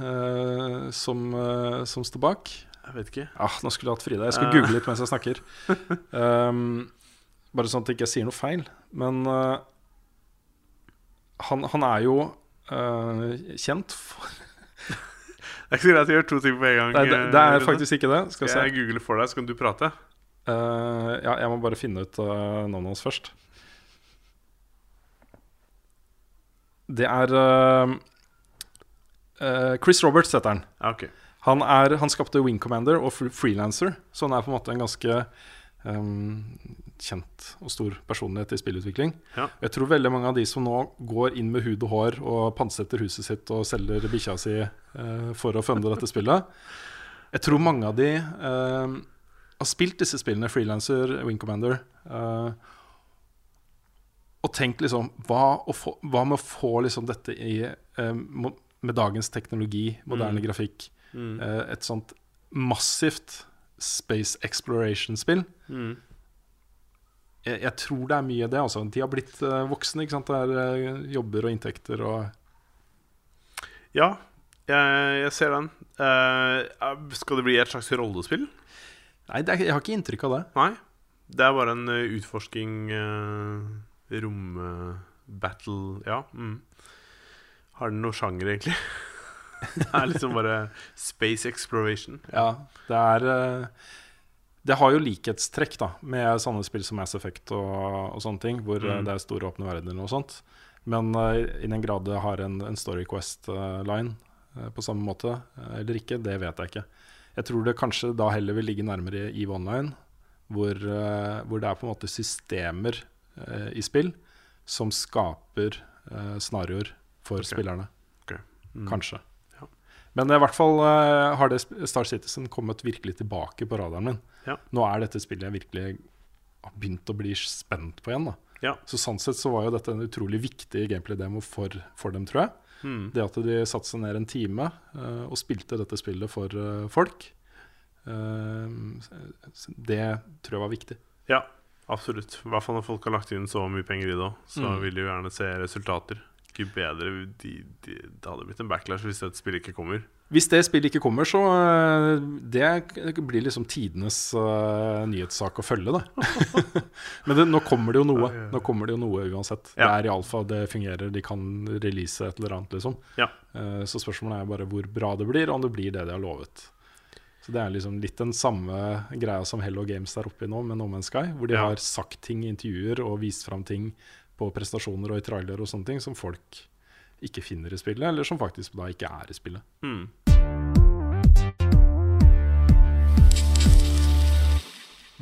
uh, som, uh, som står bak. Jeg vet ikke. Ah, nå skulle jeg hatt Frida. Jeg skal google litt mens jeg snakker. Um, bare sånn at jeg ikke sier noe feil. Men eh, han, han er jo eh, kjent for Det er ikke så greit å gjøre to ting på en gang. Nei, det, det eh, er faktisk ikke det. Skal Skal jeg google for deg, så kan du prate? Uh, ja, jeg må bare finne ut uh, navnet hans først. Det er uh, eh, Chris Roberts heter han. Okay. ok. Han, er, han skapte Wing Commander og Freelancer, så han er på en måte en ganske ehm, kjent og stor personlighet i spillutvikling. Ja. Jeg tror veldig mange av de som nå går inn med hud og hår og pantsetter huset sitt og selger bikkja si eh, for å funde dette spillet Jeg tror mange av de eh, har spilt disse spillene, Freelancer, Wing Commander, eh, og tenkt liksom hva, få, hva med å få liksom dette i eh, med dagens teknologi, moderne Mm. grafikk, Mm. eh, et sånt massivt space exploration-spill. Mm. Jeg, jeg tror det er mye det. Altså. De har blitt uh, voksne. Ikke sant? Det er uh, jobber og inntekter og Ja, jeg, jeg ser den. Uh, skal det bli et slags rollespill? Nei, det er, jeg har ikke inntrykk av det. Nei. Det er bare en utforsking uh, Rom-battle Ja. Mm. Har den noe sjanger, egentlig? det er liksom bare space exploration. Ja, det er Det har jo likhetstrekk da med sånne spill som Mass Effect og, og sånne ting, hvor eh, Mm. det er store åpne verdener og sånt. Men uh, i den grad det har en, en Story Quest-line uh, på samme måte eh, eller ikke, det vet jeg ikke. Jeg tror det kanskje da heller vil ligge nærmere i EVE Online, hvor, uh, hvor det er på en måte systemer eh, i spill som skaper scenarioer for okay. spillerne. Mm. Kanskje. Men i hvert fall eh, har det Star Citizen kommet virkelig tilbake på radaren min. Ja. Nå er dette spillet jeg virkelig har begynt å bli spent på igjen. Da. Ja. Så sånn sett så var jo dette en utrolig viktig gameplay-demo for, for dem, tror jeg. Mm. Det at de satte seg ned en time uh, og spilte dette spillet for uh, folk, det tror jeg var viktig. Ja. Absolutt. I hvert fall når folk har lagt inn så mye penger i det òg, så Mm. vil de jo gjerne se resultater. Ikke bedre de, de, Det hadde blitt en backlash hvis et spill ikke kommer. Hvis det spillet ikke kommer, så øh, Det blir liksom tidenes uh, nyhetssak å følge, det. Men det, nå kommer det jo noe. Nå kommer det jo noe uansett. Ja. Det er i alfa, det fungerer, de kan release et eller annet, liksom. Ja. Uh, Så spørsmålet er bare hvor bra det blir, og om det blir det de har lovet. Så Det er liksom litt den samme greia som Hello Games er oppe nå, med No Man's Sky. Hvor de Ja. har sagt ting i intervjuer og vist fram ting på prestasjoner og i trailer og sånne ting som folk ikke finner i spillet, eller som faktisk da ikke er i spillet. Mm.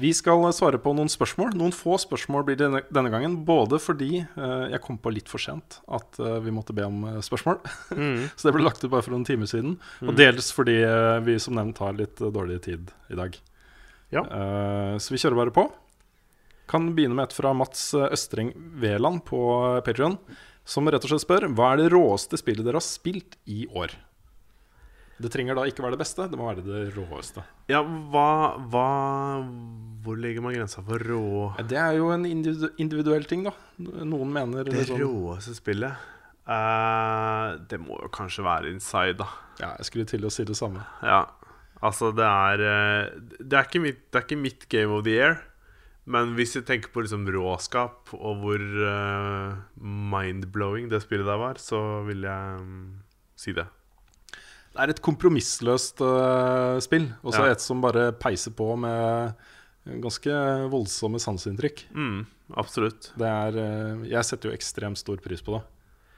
Vi skal svare på noen spørsmål. Noen få spørsmål blir det denne, denne gangen. Både fordi uh, jeg kom på litt for sent at uh, vi måtte be om uh, spørsmål. Mm. Så det ble lagt ut bare for noen timer siden. Og dels fordi vi som nevnt har litt dårlig tid i dag. Ja. Så vi kjører bare på. Kan begynne med et fra Mats eh, Østreng Veland på Patrion, som rett og slett spør hva er det råeste spillet dere har spilt i år. Det trenger da ikke være det beste, det må være det råeste. Ja, hva, hva Hvor legger man grensa for rå Det er jo en individuell ting, da. Noen mener Det liksom, råeste spillet? Uh, det må jo kanskje være Inside, da. Ja, jeg skulle til å si det samme. Ja, altså det er eh, Det er ikke mitt, det er ikke mitt game of the year. Men hvis jeg tenker på liksom råskap og hvor uh, mind-blowing det spillet der var, så vil jeg um, si det. Det er et kompromissløst uh, spill. Og så Ja. et som bare peiser på med ganske voldsomme sanseinntrykk. Mm, absolutt. Det er uh, Jeg setter jo ekstremt stor pris på det.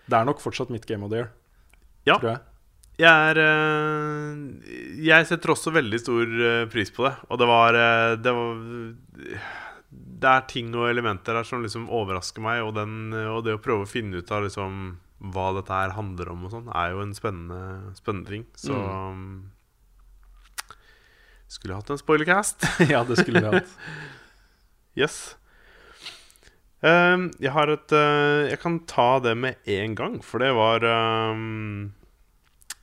Det er nok fortsatt mitt game of the year, Ja. tror jeg. Jeg er Jeg setter også veldig stor pris på det. Og det var Det var Det er ting og elementer her som liksom overrasker meg, og, den, og det å prøve å finne ut av liksom hva dette her handler om og sånn, er jo en spennende, spennende ting. Så mm. Skulle hatt en spoilercast. ja, det skulle vi hatt. Yes. Um, jeg har et uh, Jeg kan ta det med en gang, for det var ehm,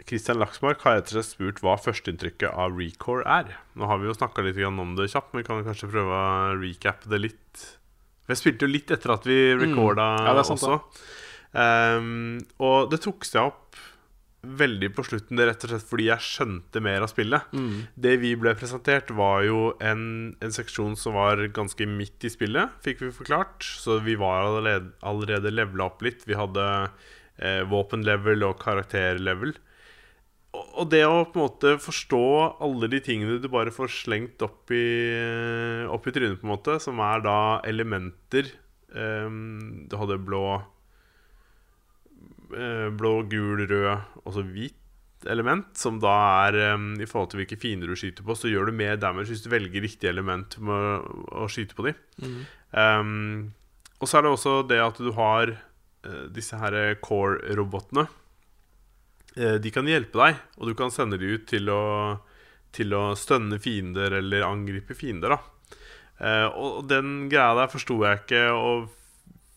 Christian Laksmark har etter seg spurt hva førsteinntrykket av Recore er. Nå har vi jo snakka litt om det kjapt, men vi kan kanskje prøve å recappe det litt. Vi spilte jo litt etter at vi recorda Mm. Ja, sant, også. Um, og det tok seg opp veldig på slutten, det rett og slett fordi jeg skjønte mer av spillet. Mm. Det vi ble presentert, var jo en, en seksjon som var ganske midt i spillet, fikk vi forklart. Så vi var allerede, allerede levela opp litt. Vi hadde eh, våpenlevel og karakterlevel. Og, det å på en måte forstå alle de tingene du bare får slengt opp i, opp i trynet, på en måte, som er da elementer um, Du hadde blå eh, Blå, gul, rød og så hvit element, som da er um, i forhold til hvilke fiender du skyter på, så gjør du mer damage hvis du velger riktig element med å, å skyte på dem. Em, og så er det også det at du har uh, disse her core-robotene. Eh, de kan hjelpe deg, og du kan sende de ut til å, til å stønne fiender eller angripe fiender. da Eh, og den greia der forsto jeg ikke, og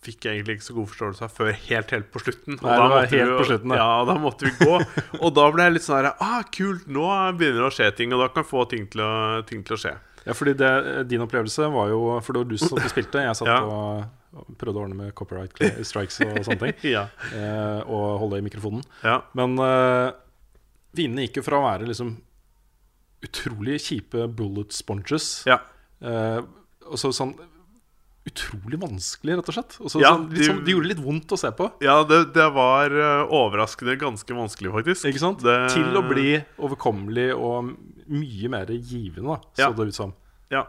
fikk jeg egentlig ikke så god forståelse av før helt helt på slutten. Og Nei, da måtte helt vi på slutten, da. Ja, da måtte vi gå. og da ble jeg litt sånn her Ah, kult! Nå begynner det å skje ting, og da kan jeg få ting til å, ting til å skje. Ja, fordi det, din opplevelse var jo For det var du som spilte. Jeg satt Ja. og prøvde å ordne med copyright strikes og sånne ting. Ja. Eh, og holde i mikrofonen. ja. Men eh, vinene gikk jo fra å være liksom utrolig kjipe bullet sponges Ja. eh, Og så sånn utrolig vanskelig, rett og slett. Og så, Ja, sånn, de- sånn, de gjorde det litt vondt å se på. Ja, det, det var eh, overraskende ganske vanskelig, faktisk. Ikke sant? Det- Til å bli overkommelig og mye mer givende, da, så Ja. det ut som. Ja.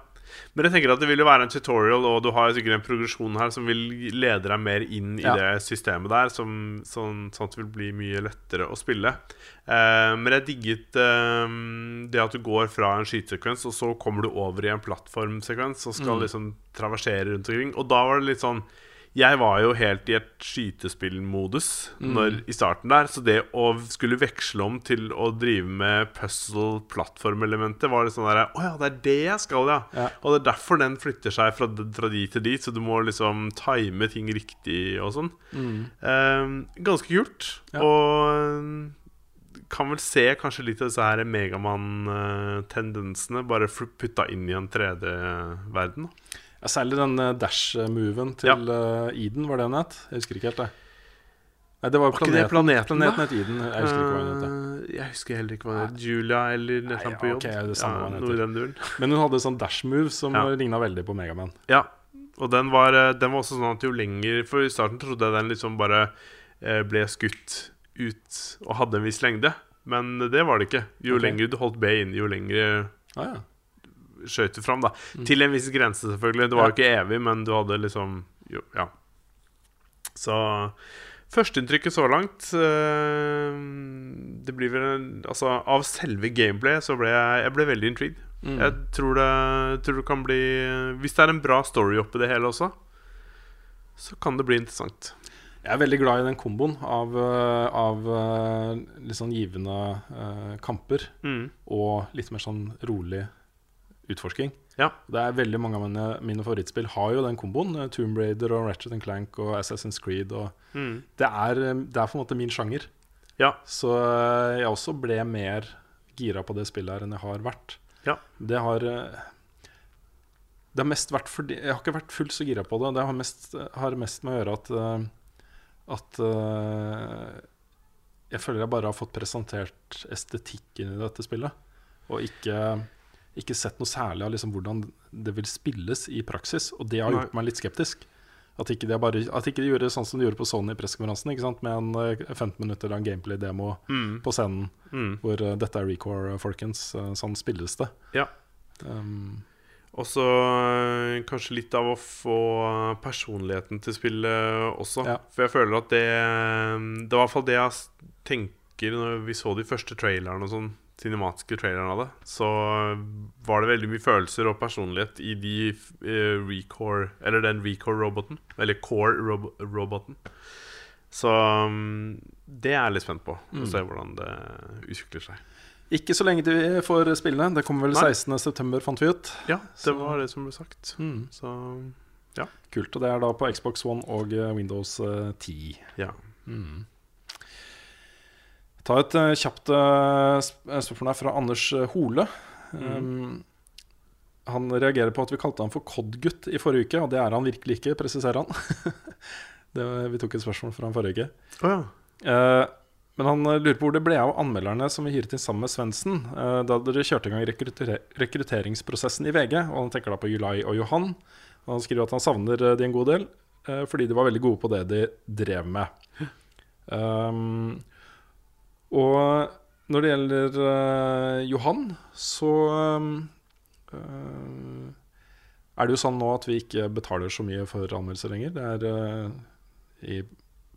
Men jeg tenker at det vil jo være en tutorial, og du har sikkert en progresjon her som vil lede deg mer inn i Ja. det systemet der, som, sånn, sånn at det vil bli mye lettere å spille. Uh, men jeg digget uh, det at du går fra en skytesekvens, og så kommer du over i en plattformsekvens og skal Mm. liksom traversere rundt omkring. Og da var det litt sånn Jeg var jo helt i et skytespillmodus Mm. i starten der, så det å skulle veksle om til å drive med puzzle-plattformelementet var litt sånn der Å ja, det er det jeg skal, ja. Ja. Og det er derfor den flytter seg fra, fra dit til dit, så du må liksom time ting riktig og sånn. Eh, ganske kult. Ja. Og eh, kan vel se kanskje litt av disse her Megamann-tendensene bare fl- putta inn i en 3D-verden. Ja, Særlig den eh, dash-moven til ja. Eden, var det den het? Jeg husker ikke helt det. Nei, det var det planeten. planeten, planeten het Eden. Jeg husker ikke hva den het. Eh, Jeg husker heller ikke hva det het. Julia eller noe sånt på jobb. ok, det samme den noe i den duren. Men hun hadde sånn dash-move som Ja. ligna veldig på Megaman. Ja, og den var, eh, den var også sånn at jo lenger For i starten trodde jeg den liksom bare eh, ble skutt ut og hadde en viss lengde. Men det var det ikke. Jo okay. lenger du holdt B inne, jo lenger Ah, ja. Du fram. da Til en viss grense, selvfølgelig. Det var jo Ja. ikke evig, men du hadde liksom jo, Ja. Så Førsteinntrykket så langt eh, Det blir vel Altså, av selve gameplay så ble jeg, jeg ble veldig intrigued. Mm. Jeg tror det, tror det kan bli Hvis det er en bra story oppi det hele også, så kan det bli interessant. Jeg er veldig glad i den komboen av, eh, av eh, litt sånn givende kamper Mm. og litt mer sånn rolig utforsking. Ja. Det er veldig Mange av mine, mine favorittspill har jo den komboen. eh, Tomb Raider og Ratchet and Clank og Assassin's Creed. Og Mm. det, er, eh, det er på en måte min sjanger. Ja. Så eh, jeg også ble mer gira på det spillet her enn jeg har vært. Ja. Det har Det har mest vært fordi Jeg har ikke vært fullt så gira på det. Det har mest, har mest med å gjøre at At jeg føler jeg bare har fått presentert estetikken i dette spillet. Og ikke, ikke sett noe særlig av liksom hvordan det vil spilles i praksis. Og det har Nei. gjort meg litt skeptisk. At ikke, de bare, at ikke de gjorde sånn som de gjorde på Sony-pressekonferansen. ikke? Med en eh, 15 minutter lang gameplay-demo Mm. på scenen Mm. hvor uh, dette er Recore, folkens. uh, sånn spilles det. Ja. Um, Og så kanskje litt av å få personligheten til spillet også. Ja. For jeg føler at det Det var i hvert fall det jeg tenker når vi så de første trailerne og sånn, cinematiske trailerne av det. Så var det veldig mye følelser og personlighet i de uh, Recore Eller den Recore-roboten. Eller Core-roboten. Så um, det er jeg litt spent på. Å Mm. se hvordan det utvikler seg. ikke så lenge til vi får spillene. Det kommer vel Nei. 16.9., fant vi ut. Ja, det Så- var det som ble sagt. Mm. Så Kult. Og det er da på Xbox One og eh, Windows eh, 10. ja. Mm. Ta et uh, kjapt uh, spørsmål her fra Anders Hole. Um, han reagerer på at vi kalte han for Cod-gutt i forrige uke, og det er han virkelig ikke, presiserer han. det, vi tok et spørsmål fra han forrige uke. Oh, ja. uh, men han lurer på hvor det ble av anmelderne som vi hyret inn sammen med Svendsen da dere kjørte i gang rekrutter rekrutteringsprosessen i VG. Og han tenker da på July og Johan. Og han skriver at han savner de en god del fordi de var veldig gode på det de drev med. Um, og når det gjelder uh, Johan, så eh, er det jo sånn nå at vi ikke betaler så mye for anmeldelser lenger. Det er uh, i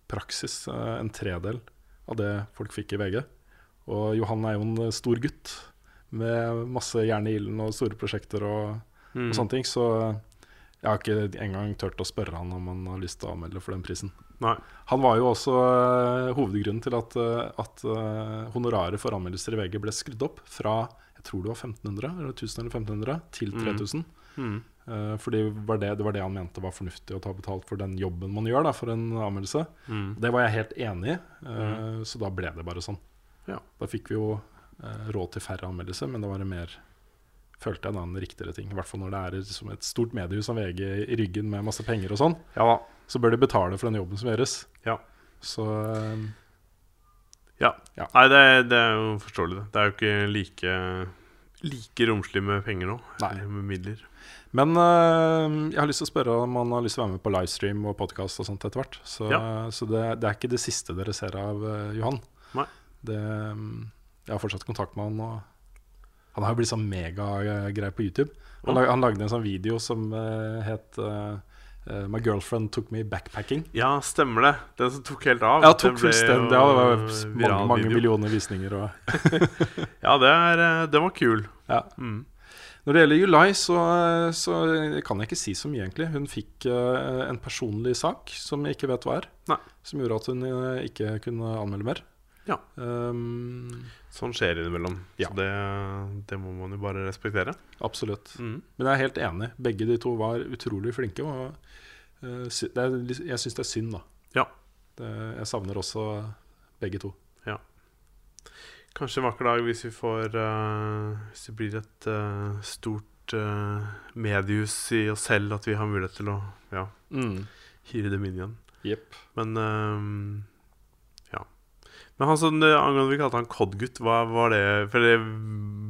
praksis en tredel av det folk fikk i VG. Og Johan er jo en stor gutt med masse jern i ilden og store prosjekter og, Mm. og sånne ting. Så jeg har ikke engang turt å spørre han om han har lyst til å anmelde for den prisen. Nei. Han var jo også uh, hovedgrunnen til at, uh, at uh, honoraret for anmeldelser i VG ble skrudd opp fra jeg tror det var 1500 eller 1000 eller 1500 til Mm. 3000. Mm. Fordi var det, det var det han mente var fornuftig å ta betalt for den jobben man gjør da, for en anmeldelse. Mm. Det var jeg helt enig i, eh, så da ble det bare sånn. Ja. Da fikk vi jo råd til færre anmeldelser, men det var en mer følte jeg en riktigere ting. I hvert fall når det er liksom et stort mediehus som VG i ryggen med masse penger og sånn. Ja. Så bør de betale for den jobben som gjøres. Ja. Så eh, Ja. Ja. Nei, det, det er jo forståelig, det. Det er jo ikke like Like romslig med penger nå. Nei. Eller med midler. Men eh, jeg har lyst til å spørre om han har lyst til å være med på livestream og podkast og sånt etter hvert. Så, Ja. så det, det er ikke det siste dere ser av uh, Johan. Nei. Det, mm, jeg har fortsatt kontakt med han. Og han har jo blitt sånn megagrei på YouTube. Han, lag, han lagde en sånn video som uh, het eh, My girlfriend took me backpacking. Ja, stemmer det. Den som tok helt av. Ja, tok ble fullstendig av. Ja, det var mange, mange millioner visninger. Og, Ja, det er, den var kul. ja. Mm. Når det gjelder July, så, så kan jeg ikke si så mye, egentlig. Hun fikk uh, en personlig sak som jeg ikke vet hva er. Nei. Som gjorde at hun uh, ikke kunne anmelde mer. Ja. Um, Sånn skjer innimellom. Ja. Så det, det må man jo bare respektere. absolutt. Mm. Men jeg er helt enig. Begge de to var utrolig flinke. Og uh, det er, jeg syns det er synd, da. Ja. Det, jeg savner også begge to. Kanskje en vakker dag hvis vi får uh, Hvis det blir et uh, stort uh, mediehus i oss selv at vi har mulighet til å ja, Mm. hyre dem inn igjen. Yep. Men ehm, ja. Men han sånn, eh, angående vi kalte han Cod-gutt, hva var det For det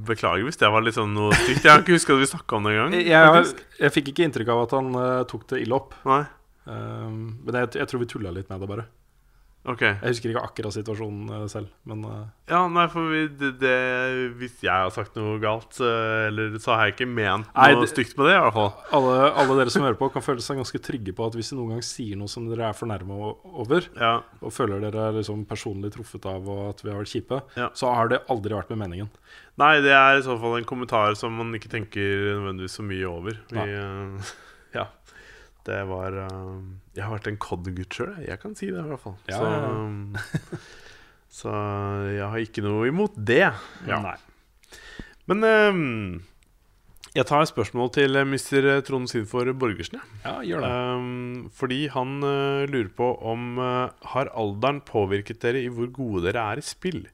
beklager hvis det var litt sånn noe stygt. Jeg har ikke huska at vi snakka om det engang. Jeg, jeg, fikk ikke inntrykk av at han uh, tok det ille opp. Nei. Um, men jeg, jeg tror vi tulla litt med det, bare. Ok. Jeg husker ikke akkurat situasjonen eh, selv, men eh, Ja, nei, for vi, det, det, hvis jeg har sagt noe galt, eh, eller så har jeg ikke ment Nei, noe det- stygt med det, i hvert fall. alle, alle dere som hører på, kan føle seg ganske trygge på at hvis de noen gang sier noe som dere er fornærma over, Ja. og føler dere er liksom personlig truffet av og at vi har vært kjipe, Ja. så har det aldri vært med meningen. Nei, det er i så fall en kommentar som man ikke tenker nødvendigvis så mye over. Vi, Nei. eh, ja. Det var eh, Jeg har vært en Cod-gutt sjøl, jeg kan si det i hvert fall. Ja, så, ja, så jeg har ikke noe imot det. Ja. Nei. Men um, jeg tar et spørsmål til mister Mr. Trond Sinfor Borgersen. Ja, gjør det. um, fordi han uh, lurer på om uh, Har alderen påvirket dere i hvor gode dere er i spill?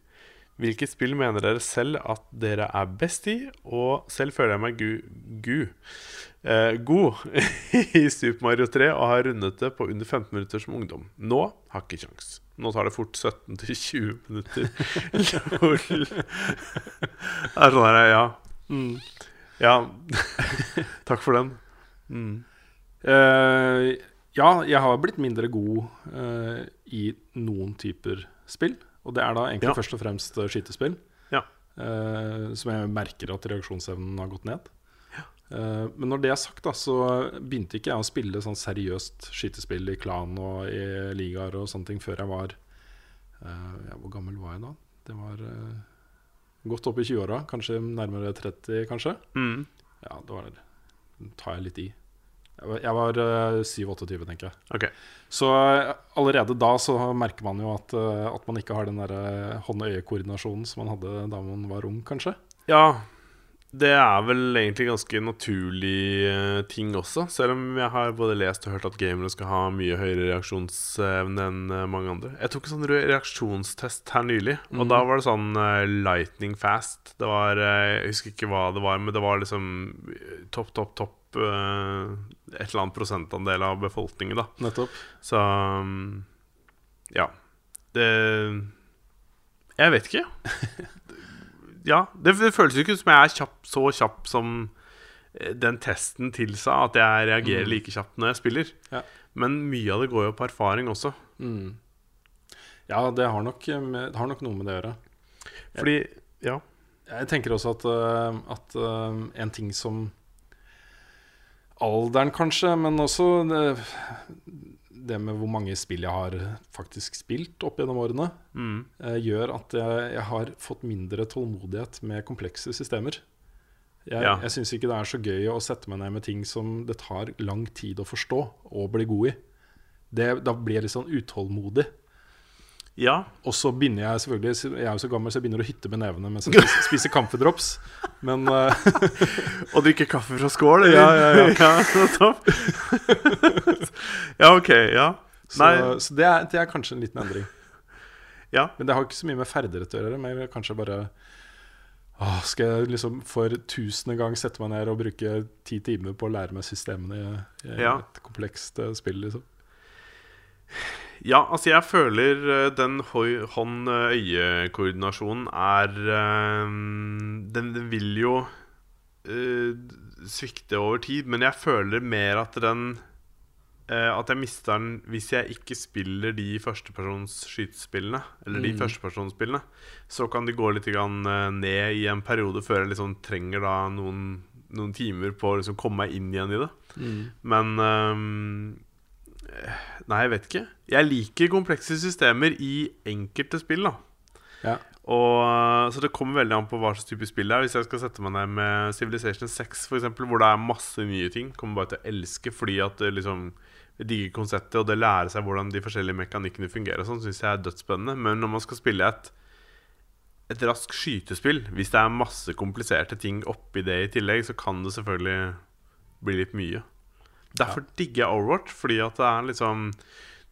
Hvilket spill mener dere selv at dere er best i? Og selv føler jeg meg gu, gu eh, god i Super Mario 3 og har rundet det på under 15 minutter som ungdom. Nå har ikke kjangs. Nå tar det fort 17-20 minutter. Lol. Det er sånn her, ja. Mm. Ja. Takk for den. Mm. Uh, ja, jeg har blitt mindre god uh, i noen typer spill. Og det er da egentlig Ja. først og fremst skytespill. Ja. Uh, som jeg merker at reaksjonsevnen har gått ned. Eh, men når det er sagt, da, så begynte ikke jeg å spille sånn seriøst skytespill i klan og i ligaer og sånne ting før jeg var eh, ja, Hvor gammel var jeg da? Det var eh, godt opp i 20-åra. Kanskje nærmere 30, kanskje. Mm. Ja, det var det tar jeg litt i. Jeg var, var eh, 7-28, tenker jeg. Ok. Så allerede da så merker man jo at, at man ikke har den der hånd-øye-koordinasjonen som man hadde da man var ung, kanskje. Ja, det er vel egentlig ganske naturlig eh, ting også. Selv om jeg har både lest og hørt at gamere skal ha mye høyere reaksjonsevne enn eh, mange andre. Jeg tok en sånn reaksjonstest her nylig, og Mhm. da var det sånn eh, lightning fast. Det var Jeg husker ikke hva det var, men det var liksom topp, topp, topp Et eller annet prosentandel av befolkningen, da. Nettopp. Så um, Ja. Det Jeg vet ikke. ja, det, det føles jo ikke som jeg er kjapp, så kjapp som eh, den testen tilsa, at jeg reagerer Mm. like kjapt når jeg spiller. Ja. Men mye av det går jo på erfaring også. Mm. Ja, det har, nok, eh, det har nok noe med det å gjøre. Fordi Ja. Jeg tenker også at, eh, at en ting som Alderen, kanskje, men også det, med hvor mange spill jeg har faktisk spilt opp gjennom årene, Mm. eh, gjør at jeg, jeg har fått mindre tålmodighet med komplekse systemer. Jeg, Ja. jeg syns ikke det er så gøy å sette meg ned med ting som det tar lang tid å forstå og bli god i. Det, da blir jeg litt sånn utålmodig. Ja. Og så begynner jeg selvfølgelig Jeg er jo så gammel, så jeg begynner å hytte med nevene mens jeg spiser, spiser kamfedrops. Men uh, Og drikke kaffe fra skål? eller? Ja, ja, ja. ja, ok. Ja. Så, så det, er, det er kanskje en liten endring. Ja. Men det har ikke så mye med ferdighet å gjøre. Men kanskje bare å, Skal jeg liksom for tusende gang sette meg ned og bruke ti timer på å lære meg systemene i, i Ja. et komplekst eh, spill, liksom? Ja, altså jeg føler eh, den hånd-øye-koordinasjonen er eh, den, vil jo eh, svikte over tid, men jeg føler mer at den At jeg mister den hvis jeg ikke spiller de førstepersons skytespillene. Eller de Mm. førstepersonsspillene. Så kan de gå litt ned i en periode før jeg liksom trenger da noen, noen timer på å liksom komme meg inn igjen i det. Men ehm, Nei, jeg vet ikke. Jeg liker komplekse systemer i enkelte spill. da Ja. og, Så det kommer veldig an på hva slags type spill det er. Hvis jeg skal sette meg ned med Civilization 6, for eksempel, hvor det er masse nye ting, kommer bare til å elske fordi at det liksom digger konseptet, og det lærer seg hvordan de forskjellige mekanikkene fungerer, sånn, syns jeg er dødsspennende. Men når man skal spille et et raskt skytespill, hvis det er masse kompliserte ting oppi det i tillegg, så kan det selvfølgelig bli litt mye. Derfor digger jeg Overwatch, fordi at det er liksom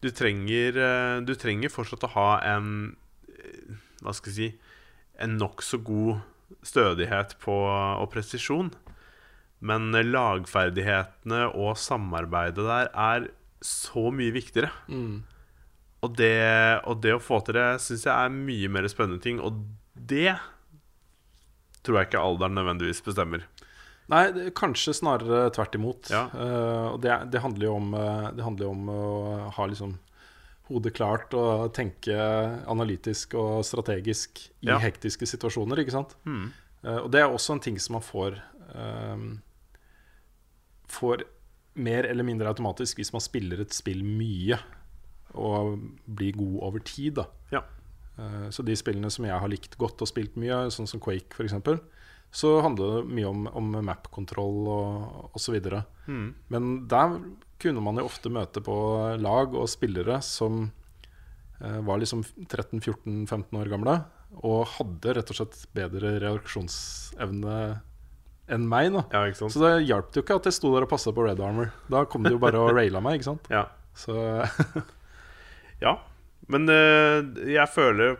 Du trenger, eh, du trenger fortsatt å ha en eh, Hva skal jeg si En nokså god stødighet på, og presisjon. Men lagferdighetene og samarbeidet der er så mye viktigere. Mm. Og det, og det å få til det syns jeg er mye mer spennende ting. Og det tror jeg ikke alderen nødvendigvis bestemmer. Nei, det, kanskje snarere tvert imot. Ja. Uh, det, det handler jo om, eh, det handler om å ha liksom hodet klart og tenke analytisk og strategisk i Ja. hektiske situasjoner, ikke sant? Mm. Uh, og det er også en ting som man får eh, Får mer eller mindre automatisk hvis man spiller et spill mye og blir god over tid. da Ja. uh, Så de spillene som jeg har likt godt og spilt mye, sånn som Quake f.eks., så handler det mye om, om map-kontroll og osv. Mm. Men der kunne man jo ofte møte på lag og spillere som eh, var liksom 13-14-15 år gamle, og hadde rett og slett bedre reaksjonsevne enn meg. da ja? Så det hjalp jo ikke at jeg sto der og passa på Red Armor. Da kom de jo bare og raila meg, ikke sant. Ja. Så Ja, men uh, jeg føler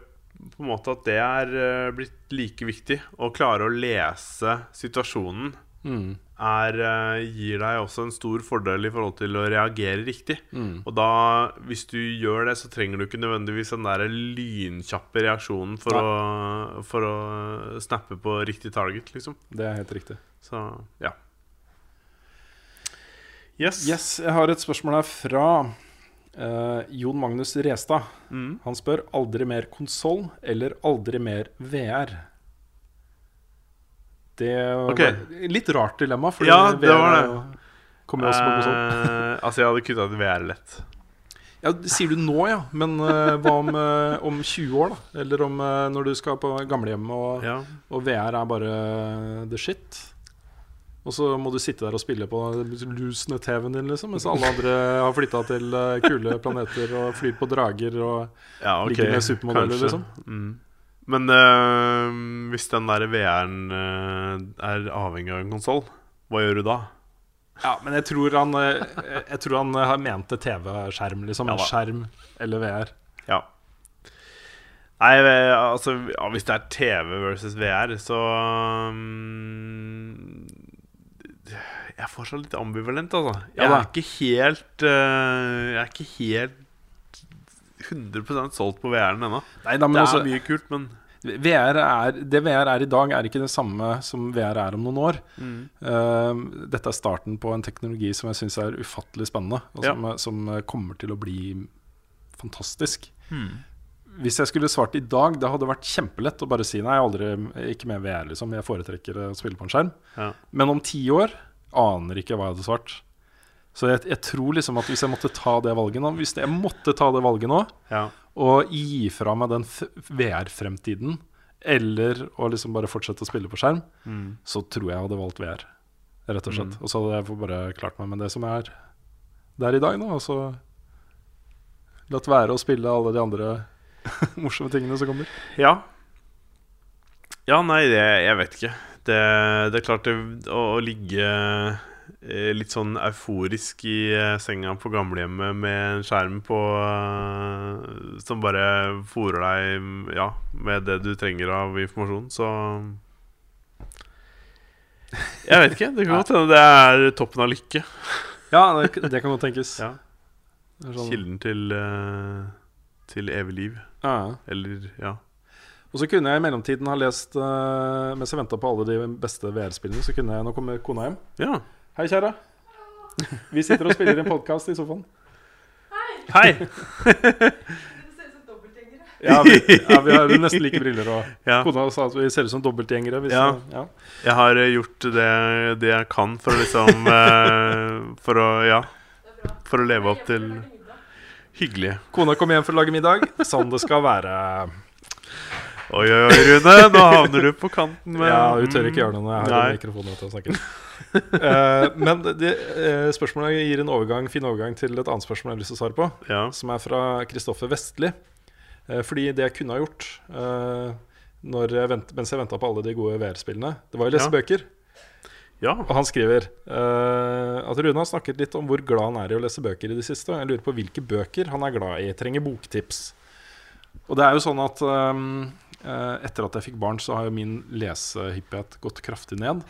på en måte at det er eh, blitt like viktig. Å klare å lese situasjonen mm, er, eh, gir deg også en stor fordel i forhold til å reagere riktig. mm, Og da, hvis du gjør det, så trenger du ikke nødvendigvis den der lynkjappe reaksjonen for, å, for å snappe på riktig target, liksom. Det er helt riktig. Så ja. Yes. Yes, jeg har et spørsmål her fra eh, Jon Magnus Restad. Mm. Han spør aldri mer konsoll eller aldri mer VR. Det var okay. litt rart dilemma, fordi Ja, det var det. kommer også på konsoll. Eh, altså, jeg hadde kutta ut VR lett. Ja, det sier du nå, ja. Men uh, hva om, uh, om 20 år, da? Eller om uh, når du skal på gamlehjem og, Ja. og VR er bare the shit? Og så må du sitte der og spille på lusende TV-en din, liksom, mens alle andre har flytta til eh, kule planeter og flyr på drager og Ja, okay. Ligger med supermodeller, kanskje. liksom. Mm. Men øh, hvis den der VR-en øh, er avhengig av en konsoll, hva gjør du da? Ja, men jeg tror han eh, Jeg, tror han eh, har mente TV-skjerm, liksom. Ja skjerm eller VR. Ja. Nei, altså ja, Hvis det er TV versus VR, så um, Jeg er fortsatt litt ambivalent, altså. Jeg Ja er ikke helt øh, Jeg er ikke helt 100% solgt på VR-en ennå. Det er mye kult, men VR er, det VR er i dag, er ikke det samme som VR er om noen år. Eh, dette er starten på en teknologi som jeg syns er ufattelig spennende, og Ja. som, som kommer til å bli fantastisk. Hvis jeg skulle svart i dag, det hadde vært kjempelett å bare si nei, jeg er aldri, ikke med VR, liksom. Jeg foretrekker å spille på en skjerm. Ja. Men om ti år aner ikke hva jeg hadde svart. Så jeg, jeg tror liksom at hvis jeg måtte ta det valget nå Hvis jeg måtte ta det valget nå, ja. og gi fra meg den VR-fremtiden, eller å liksom bare fortsette å spille på skjerm, Mm. så tror jeg jeg hadde valgt VR. Rett og slett. Og så hadde jeg bare klart meg med det som er der i dag, nå. Og så latt være å spille alle de andre morsomme tingene som kommer. Ja. Ja, nei, det, jeg vet ikke. Det, det er klart det, å, å ligge eh, litt sånn euforisk i eh, senga på gamlehjemmet med en skjerm på eh, Som bare fòrer deg ja, med det du trenger av informasjon, så Jeg vet ikke. Det kan godt hende det er toppen av lykke. Ja, det, det kan godt tenkes. Ja. Sånn- Kilden til, eh, til evig liv. Ja. Eller ja. Og så kunne jeg i mellomtiden ha lest uh, Mens jeg venta på alle de beste VR-spillene, så kunne jeg Nå kommer kona hjem. ja. Hei, kjære. Vi sitter og spiller en podkast i sofaen. Hei! Hei. Ja, vi, ja, vi har nesten like briller. Og Ja. kona sa at vi ser ut som dobbeltgjengere. Hvis, Ja. ja. Jeg har eh, gjort det, det jeg kan for å liksom eh, For å ja, for å leve opp til hyggelige. Kona kom hjem for å lage middag, sånn det skal være. Oi, oi, oi, Rune, nå havner du på kanten med Ja, Hun tør ikke gjøre noe når jeg har mikrofonen til å snakke. uh, men det, uh, spørsmålet gir en overgang, fin overgang til et annet spørsmål jeg har lyst til å svare på. Ja. Som er fra Kristoffer Vestli. Uh, fordi det jeg kunne ha gjort når jeg vent, mens jeg venta på alle de gode VR-spillene, det var å lese Ja. bøker. ja. Og han skriver uh, at Rune har snakket litt om hvor glad han er i å lese bøker i det siste. Og jeg lurer på hvilke bøker han er glad i. Trenger boktips. Og det er jo sånn at eh, etter at jeg fikk barn, så har jo min lesehyppighet gått kraftig ned.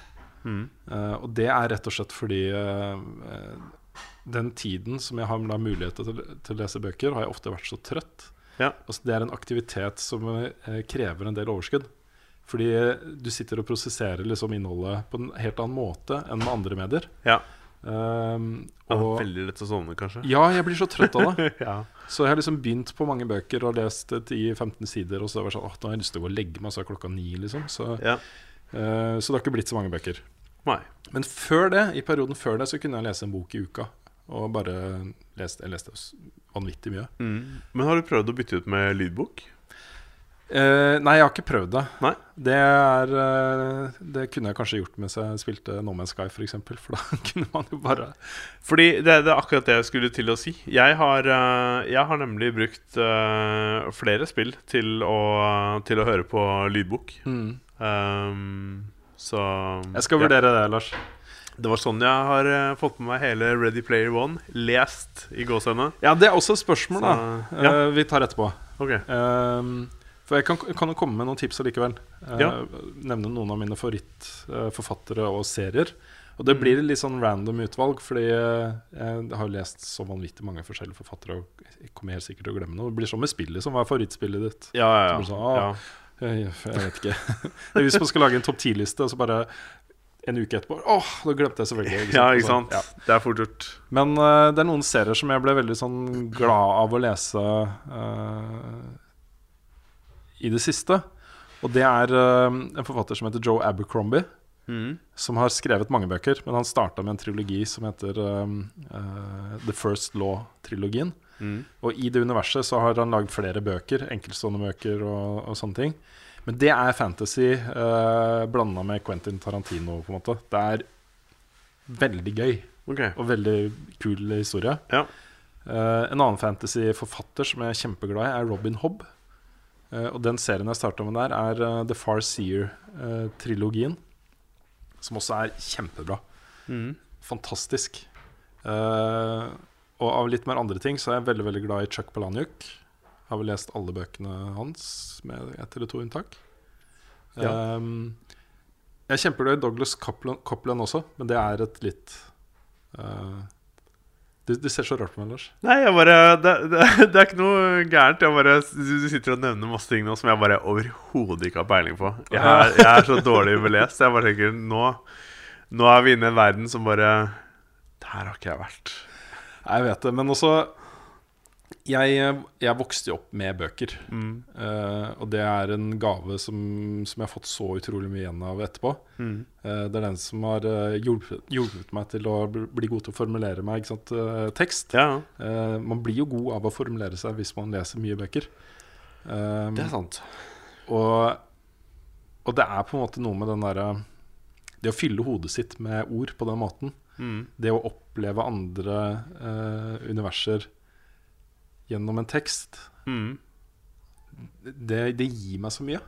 Mm. Eh, og det er rett og slett fordi eh, eh, den tiden som jeg har mulighet til, til å lese bøker, har jeg ofte vært så trøtt. Ja. Altså, det er en aktivitet som eh, krever en del overskudd. Fordi eh, du sitter og prosesserer liksom innholdet på en helt annen måte enn med andre medier. Ja. Um, Ja, og, Veldig lett å sovne, kanskje. ja, jeg blir så trøtt av det. ja. Så jeg har liksom begynt på mange bøker og lest 10-15 sider, og så har jeg vært sånn, åh, nå har jeg lyst til å gå og legge meg, så er klokka ni, liksom. Så, ja. uh, så det har ikke blitt så mange bøker. Nei. Men før det, i perioden før det, så kunne jeg lese en bok i uka. Og bare leste, jeg leste vanvittig mye. Mm. Men har du prøvd å bytte ut med lydbok? Eh, nei, jeg har ikke prøvd det. Nei. Det, er, uh, det kunne jeg kanskje gjort mens jeg spilte No Man's Sky, f.eks. For, eksempel, for da kunne man jo bare Fordi det, det er akkurat det jeg skulle til å si. Jeg har, uh, jeg har nemlig brukt flere spill til å, til å høre på lydbok. Um, så Jeg skal ja. vurdere det, Lars. Det var sånn jeg har uh, fått med meg hele Ready Player One. Lest i gåsehudene. Ja, det er også et spørsmål, Så, da. ja. Uh, vi tar etterpå. Ok. Ehm, for jeg kan, kan jo komme med noen tips allikevel. Eh, Ja. Nevne noen av mine favorittforfattere og serier. Og det Mm. blir litt sånn random utvalg, fordi eh, jeg har lest så vanvittig mange forskjellige forfattere. Og jeg kommer helt sikkert til å glemme noe. Det blir sånn med spillet. som Hva er favorittspillet ditt? Ja, ja, ja. sånn, ah. Jeg, jeg vet ikke. Hvis man skal lage en topp ti-liste, og så bare en uke etterpå Åh, da glemte jeg selvfølgelig. ja, ikke sant? Ja. Det er fort gjort. Men uh, det er noen serier som jeg ble veldig sånn glad av å lese eh, i det siste. Og det er uh, en forfatter som heter Joe Abercrombie, Mm. som har skrevet mange bøker. Men han starta med en trilogi som heter eh, uh, The First Law-trilogien. Mm. Og i det universet så har han lagd flere bøker, enkeltstående bøker og, og sånne ting. Men det er fantasy uh, blanda med Quentin Tarantino, på en måte. Det er veldig gøy okay. og veldig kul historie. Ja. En annen fantasy-forfatter som jeg er kjempeglad i, er Robin Hobb. Eh, og den serien jeg starta med der, er eh, The Far Seer-trilogien. som også er kjempebra. Mm. Fantastisk. Eh, og av litt mer andre ting så er jeg veldig veldig glad i Chuck Palahniuk. Har vel lest alle bøkene hans, med ett eller to unntak. Ja. Um, jeg er kjempeglad i Douglas Coupland også, men det er et litt eh, det, du, ser så rart på meg, Lars. Nei, jeg bare det, det, det er ikke noe gærent. Jeg bare, du, du sitter og nevner masse ting nå som jeg bare overhodet ikke har peiling på. Jeg er, jeg er så dårlig belest. Jeg bare tenker nå, nå er vi inne i en verden som bare Der har ikke jeg vært. Jeg vet det, men også Jeg, jeg vokste jo opp med bøker. Mm. Uh, og det er en gave som, som jeg har fått så utrolig mye igjen av etterpå. Mm. Uh, det er den som har eh, hjulpet, hjulpet meg til å bli god til å formulere meg. Sant? uh, tekst. Ja, man blir jo god av å formulere seg hvis man leser mye bøker. Det er sant. og, og det er på en måte noe med den derre Det å fylle hodet sitt med ord på den måten. Mm. Det å oppleve andre universer gjennom en tekst, Mm. det, det gir meg så mye.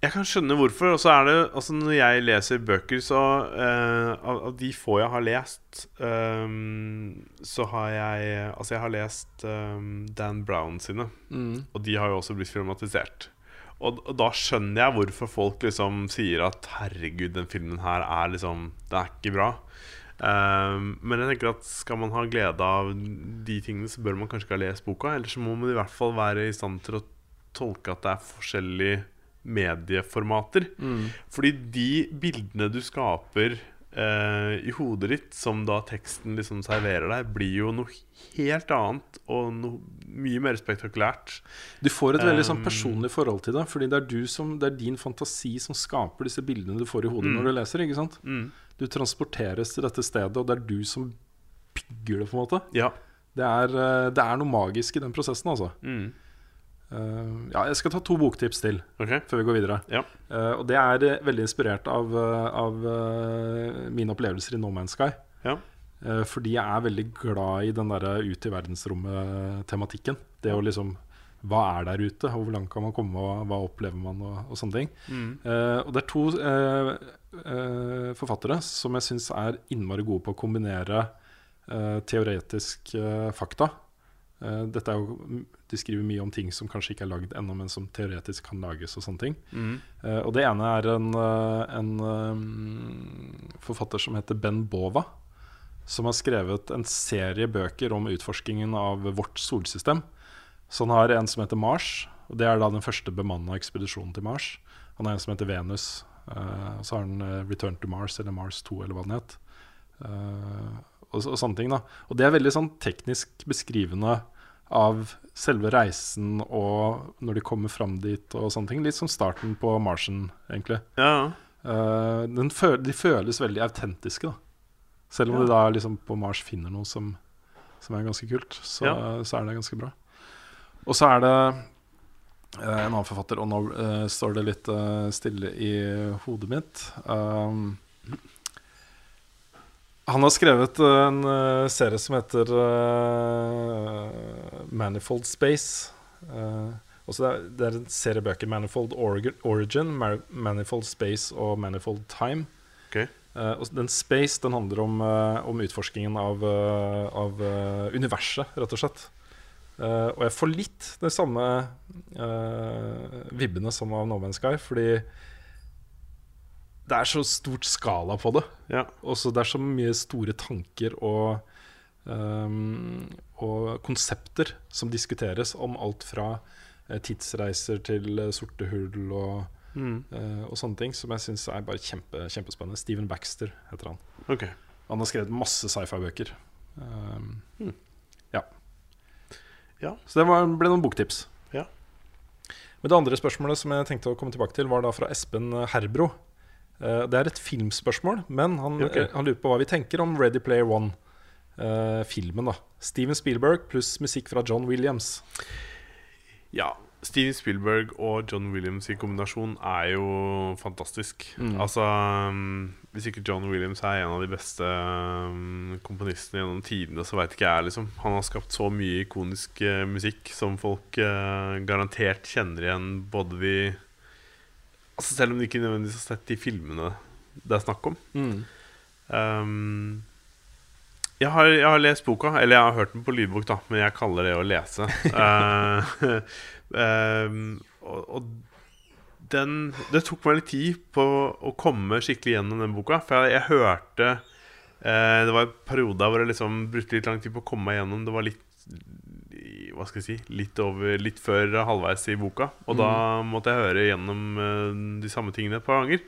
Jeg kan skjønne hvorfor. Og så er det Altså Når jeg leser bøker, så uh, av, av de få jeg har lest, um, så har jeg Altså, jeg har lest um, Dan Brown sine, og de har jo også blitt filmatisert. Og da skjønner jeg hvorfor folk liksom sier at 'herregud, den filmen her er liksom Den er ikke bra'. Ehm, men jeg tenker at skal man ha glede av de tingene, så bør man kanskje ikke ha lest boka. Eller så må man i hvert fall være i stand til å tolke at det er forskjellige medieformater. Fordi de bildene du skaper uh, i hodet ditt, som da teksten liksom serverer deg, blir jo noe helt annet og noe mye mer spektakulært. Du får et veldig sånn Um, personlig forhold til det. Fordi det er, du som, det er din fantasi som skaper disse bildene du får i hodet Mm. når du leser. ikke sant? Mm. Du transporteres til dette stedet, og det er du som bygger det. på en måte Ja. Det er, eh, det er noe magisk i den prosessen, altså. Mm. Uh, ja, jeg skal ta to boktips til Ok. før vi går videre. Ja. Uh, og det er veldig inspirert av, av mine opplevelser i No Man's Sky. Ja. Fordi jeg er veldig glad i den derre ut i verdensrommet-tematikken. Det å liksom Hva er der ute? og Hvor langt kan man komme, og hva opplever man? Og, og sånne ting. Mm. Uh, og det er to uh, uh, forfattere som jeg syns er innmari gode på å kombinere teoretisk fakta dette er jo, de skriver mye om ting som kanskje ikke er lagd ennå, men som teoretisk kan lages. Og sånne ting Mm. Og det ene er en, en eh, forfatter som heter Ben Bova. Som har skrevet en serie bøker om utforskingen av vårt solsystem. Så han har en som heter Mars, og det er da den første bemanna ekspedisjonen til Mars. Han har en som heter Venus, Uh, og så har han eh, Return to Mars, eller Mars 2, eller hva den het. Uh, og, og sånne ting da Og det er veldig sånn teknisk beskrivende av selve reisen og når de kommer fram dit og sånne ting. Litt som starten på Martian, egentlig. Ja. Den føl de føles veldig autentiske, da. Selv om Ja. de da liksom på Mars finner noe som, som er ganske kult, så, Ja. så er det ganske bra. Og så er det eh, en annen forfatter, og nå uh, står det litt uh, stille i hodet mitt. Um, han har skrevet en uh, serie som heter Manifold Space. Det, er, det er en serie bøker. Manifold Origin, Manifold Space og Manifold Time. Okay. Og den Space den handler om, om utforskingen av, av universet, rett og slett. Eh, og jeg får litt de samme uh, vibbene som av No Man's Sky, fordi det er så stort skala på det. Ja. Og så det er så mye store tanker og, um, og konsepter som diskuteres om alt fra uh, tidsreiser til sorte hull og, Mm. og sånne ting, som jeg syns er bare kjempe, kjempespennende. Steven Baxter heter han. Ok. Han har skrevet masse sci-fi-bøker. Um, Hmm. Ja. Så det var, ble noen boktips. Ja. Men det andre spørsmålet som jeg tenkte å komme tilbake til, var da fra Espen Herbro. Eh, det er et filmspørsmål, men han, Ok. eh, han lurer på hva vi tenker om Ready Player One. Uh, filmen, da. Steven Spielberg pluss musikk fra John Williams. Ja. Steven Spielberg og John Williams i kombinasjon er jo fantastisk. Mm. Altså um, Hvis ikke John Williams er en av de beste um, komponistene gjennom tidene, så veit ikke jeg, liksom. Han har skapt så mye ikonisk eh, musikk som folk eh, garantert kjenner igjen, både de Altså Selv om de ikke nødvendigvis har sett de filmene det er snakk om. Um, jeg, har, jeg har lest boka, eller jeg har hørt den på lydbok, da, men jeg kaller det å lese. Eh, um, og, og den Det tok meg litt tid på å komme skikkelig gjennom den boka. For jeg, jeg hørte eh, Det var en periode hvor jeg liksom brukte litt lang tid på å komme meg gjennom. Det var litt hva skal jeg si Litt, over, litt før halvveis i boka. Og da måtte jeg høre gjennom eh, de samme tingene et par ganger.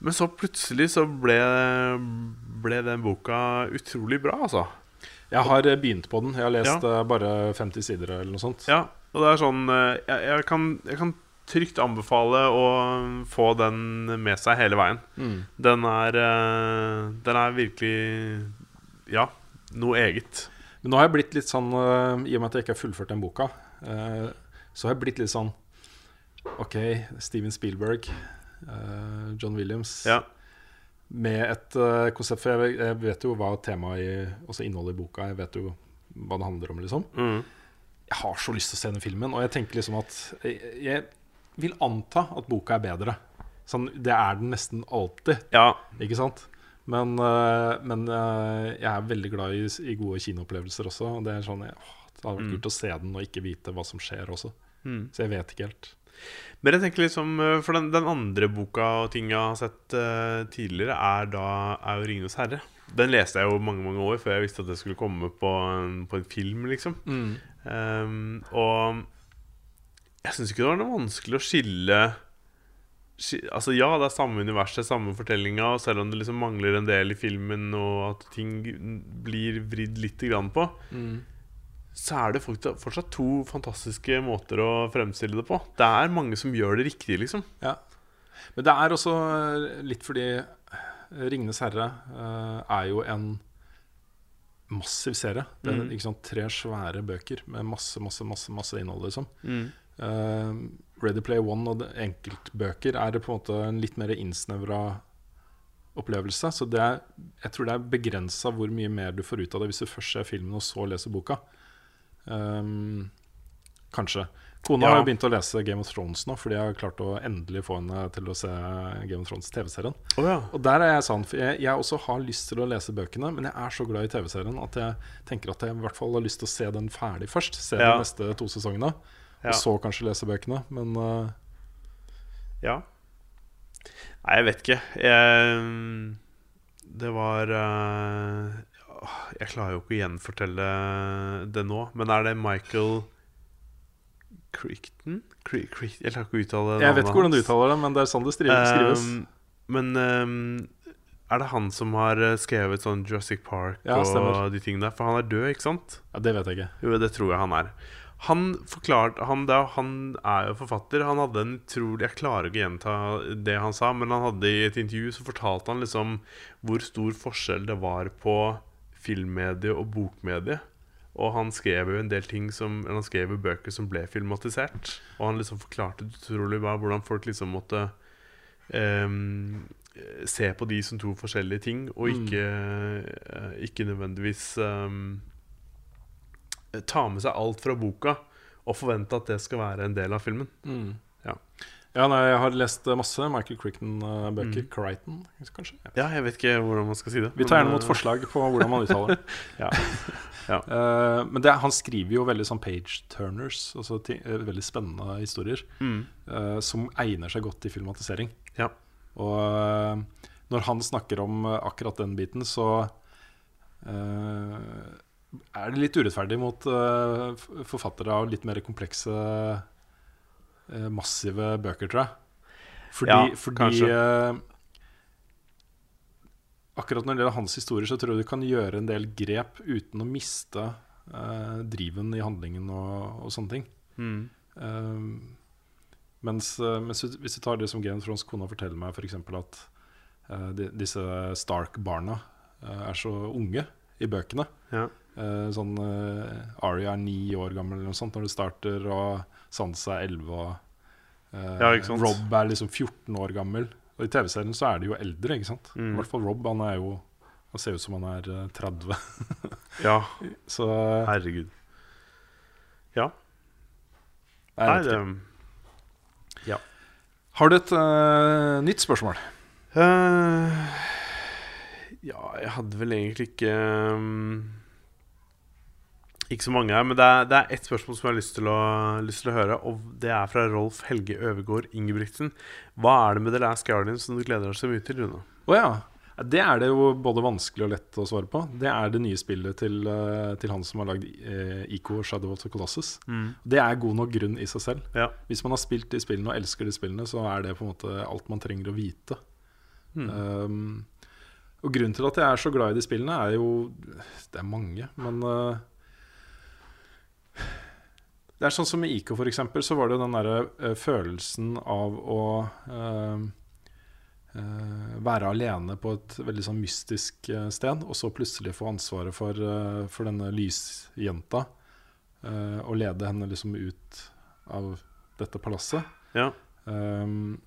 Men så plutselig så ble, ble den boka utrolig bra, altså. Jeg har begynt på den. Jeg har lest Ja. eh, bare 50 sider eller noe sånt. Ja, og det er sånn eh, Jeg, jeg, kan, jeg kan trygt anbefale å få den med seg hele veien. Mm. Den er eh, Den er virkelig Ja, noe eget. Men nå har jeg blitt litt sånn øh, I og med at jeg ikke har fullført den boka, så har jeg blitt litt sånn OK, Steven Spielberg, John Williams Ja. Med et konsept For jeg, vet jo hva temaet i innholdet i boka. Jeg vet jo hva det handler om, liksom. Mm. Jeg har så lyst til å se den filmen, og jeg tenker liksom at Jeg, jeg vil anta at boka er bedre. Sånn, det er den nesten alltid. ja. Ikke sant? Men, øh, men øh, jeg er veldig glad i, i gode kinoopplevelser også. Og det er sånn, åh, det hadde vært Mm. å se den og ikke vite hva som skjer også. Mm. Så jeg vet ikke helt. Men jeg tenker liksom eh, For den, den andre boka og ting jeg har sett uh, tidligere, er da er jo 'Ringenes herre'. Den leste jeg jo mange mange år før jeg visste at det skulle komme på en, på en film, liksom. Ehm, og jeg syns ikke det var noe vanskelig å skille ski- Altså Ja, det er samme universet, samme fortellinga, og selv om det liksom mangler en del i filmen, og at ting blir vridd lite grann på, så er det fortsatt to fantastiske måter å fremstille det på. Det er mange som gjør det riktig, liksom. Ja. Men det er også litt fordi 'Ringenes herre' øh, er jo en massiv serie. Det er mm. tre svære bøker med masse, masse, masse, masse innhold, liksom. Uh, Ready Play One og enkeltbøker er på en måte en litt mer innsnevra opplevelse. Så det er, jeg tror det er begrensa hvor mye mer du får ut av det hvis du først ser filmen og så leser boka. Um, kanskje. Kona Ja. har jo begynt å lese Game of Thrones nå, fordi jeg har klart å endelig få henne til å se Game of Thrones TV-serien. Oh, ja. Og der er jeg sann, for jeg, jeg også har lyst til å lese bøkene, men jeg er så glad i TV-serien at jeg tenker at jeg i hvert fall har lyst til å se den ferdig først. Se Ja. de neste to sesongene, og så kanskje lese bøkene. Men uh... Ja. Nei, jeg vet ikke. Jeg, det var uh... Jeg klarer jo ikke å gjenfortelle det nå, men er det Michael Crichton? Cri Cri jeg klarer ikke å uttale jeg vet ikke hvordan du uttaler det, men det er sånn det skrives. Um, men um, er det han som har eh, skrevet sånn Jurassic Park Ja, og de tingene der? For han er død, ikke sant? Ja, det vet jeg ikke. Jo, det tror jeg han er. Han forklart, han, da, han er jo forfatter. Han hadde en utrolig Jeg klarer ikke å gjenta det han sa, men han hadde i et intervju så fortalte han liksom hvor stor forskjell det var på filmmedie og bokmedie. Og han skrev jo en del ting som Han skrev jo bøker som ble filmatisert. Og han liksom forklarte utrolig bra hvordan folk liksom måtte um, se på de som to forskjellige ting, og Mm. ikke, eh, ikke nødvendigvis um, ta med seg alt fra boka og forvente at det skal være en del av filmen. Mm. Ja. Nei, jeg har lest masse Michael Crichton-bøker. Mm. Crichton, kanskje? Ja. Ja, jeg vet ikke hvordan man skal si det. Vi tar gjerne imot eh, forslag på hvordan man uttaler det. Ja. Ja. uh, men det, han skriver jo veldig sånn page-turners, altså ting, eh, veldig spennende historier, Mm. uh, som egner seg godt til filmatisering. Ja. Og uh, når han snakker om akkurat den biten, så er det litt urettferdig mot forfattere av litt mer komplekse, massive bøker, tror jeg. Fordi, Ja, fordi eh, Akkurat når det gjelder hans historier, så tror jeg du kan gjøre en del grep uten å miste eh, driven i handlingen og, og sånne ting. Mm. Um, mens, eh, mens hvis du tar det som Game Thrones kona forteller meg, f.eks. at eh, de, disse Stark-barna eh, er så unge i bøkene. Ja. Uh, sånn uh, Aria er ni år gammel eller noe sånt når det starter, og Sansa er elleve. Eh, Ja. Rob er liksom 14 år gammel. Og i TV-serien så er de jo eldre, ikke sant? Mm. I hvert fall Rob. Han er jo Han ser ut som han er eh, 30. ja, så eh, herregud. Ja. Er Nei, det Ja. Har du et uh, nytt spørsmål? Uh, Ja, jeg hadde vel egentlig ikke um, Ikke så mange her, men det er, det er ett spørsmål som jeg har lyst til, å, lyst til å høre. Og det er fra Rolf Helge Øvergård Ingebrigtsen. Hva er det med The Last Guardian som du gleder deg så mye til, Rune? Oh, ja. Det er det jo både vanskelig og lett å svare på. Det er det nye spillet til, eh, til han som har lagd eh, Ico Shadow of the Colossus. Det er god nok grunn i seg selv. Ja. Hvis man har spilt de spillene og elsker de spillene, så er det på en måte alt man trenger å vite. Mm. Um, og grunnen til at jeg er så glad i de spillene, er jo Det er mange, men uh, Det er sånn som med IK, for eksempel, så var det den derre uh, følelsen av å uh, uh, være alene på et veldig sånn mystisk sted, og så plutselig få ansvaret for, for denne lysjenta. uh, og lede henne liksom ut av dette palasset. Ja. Um,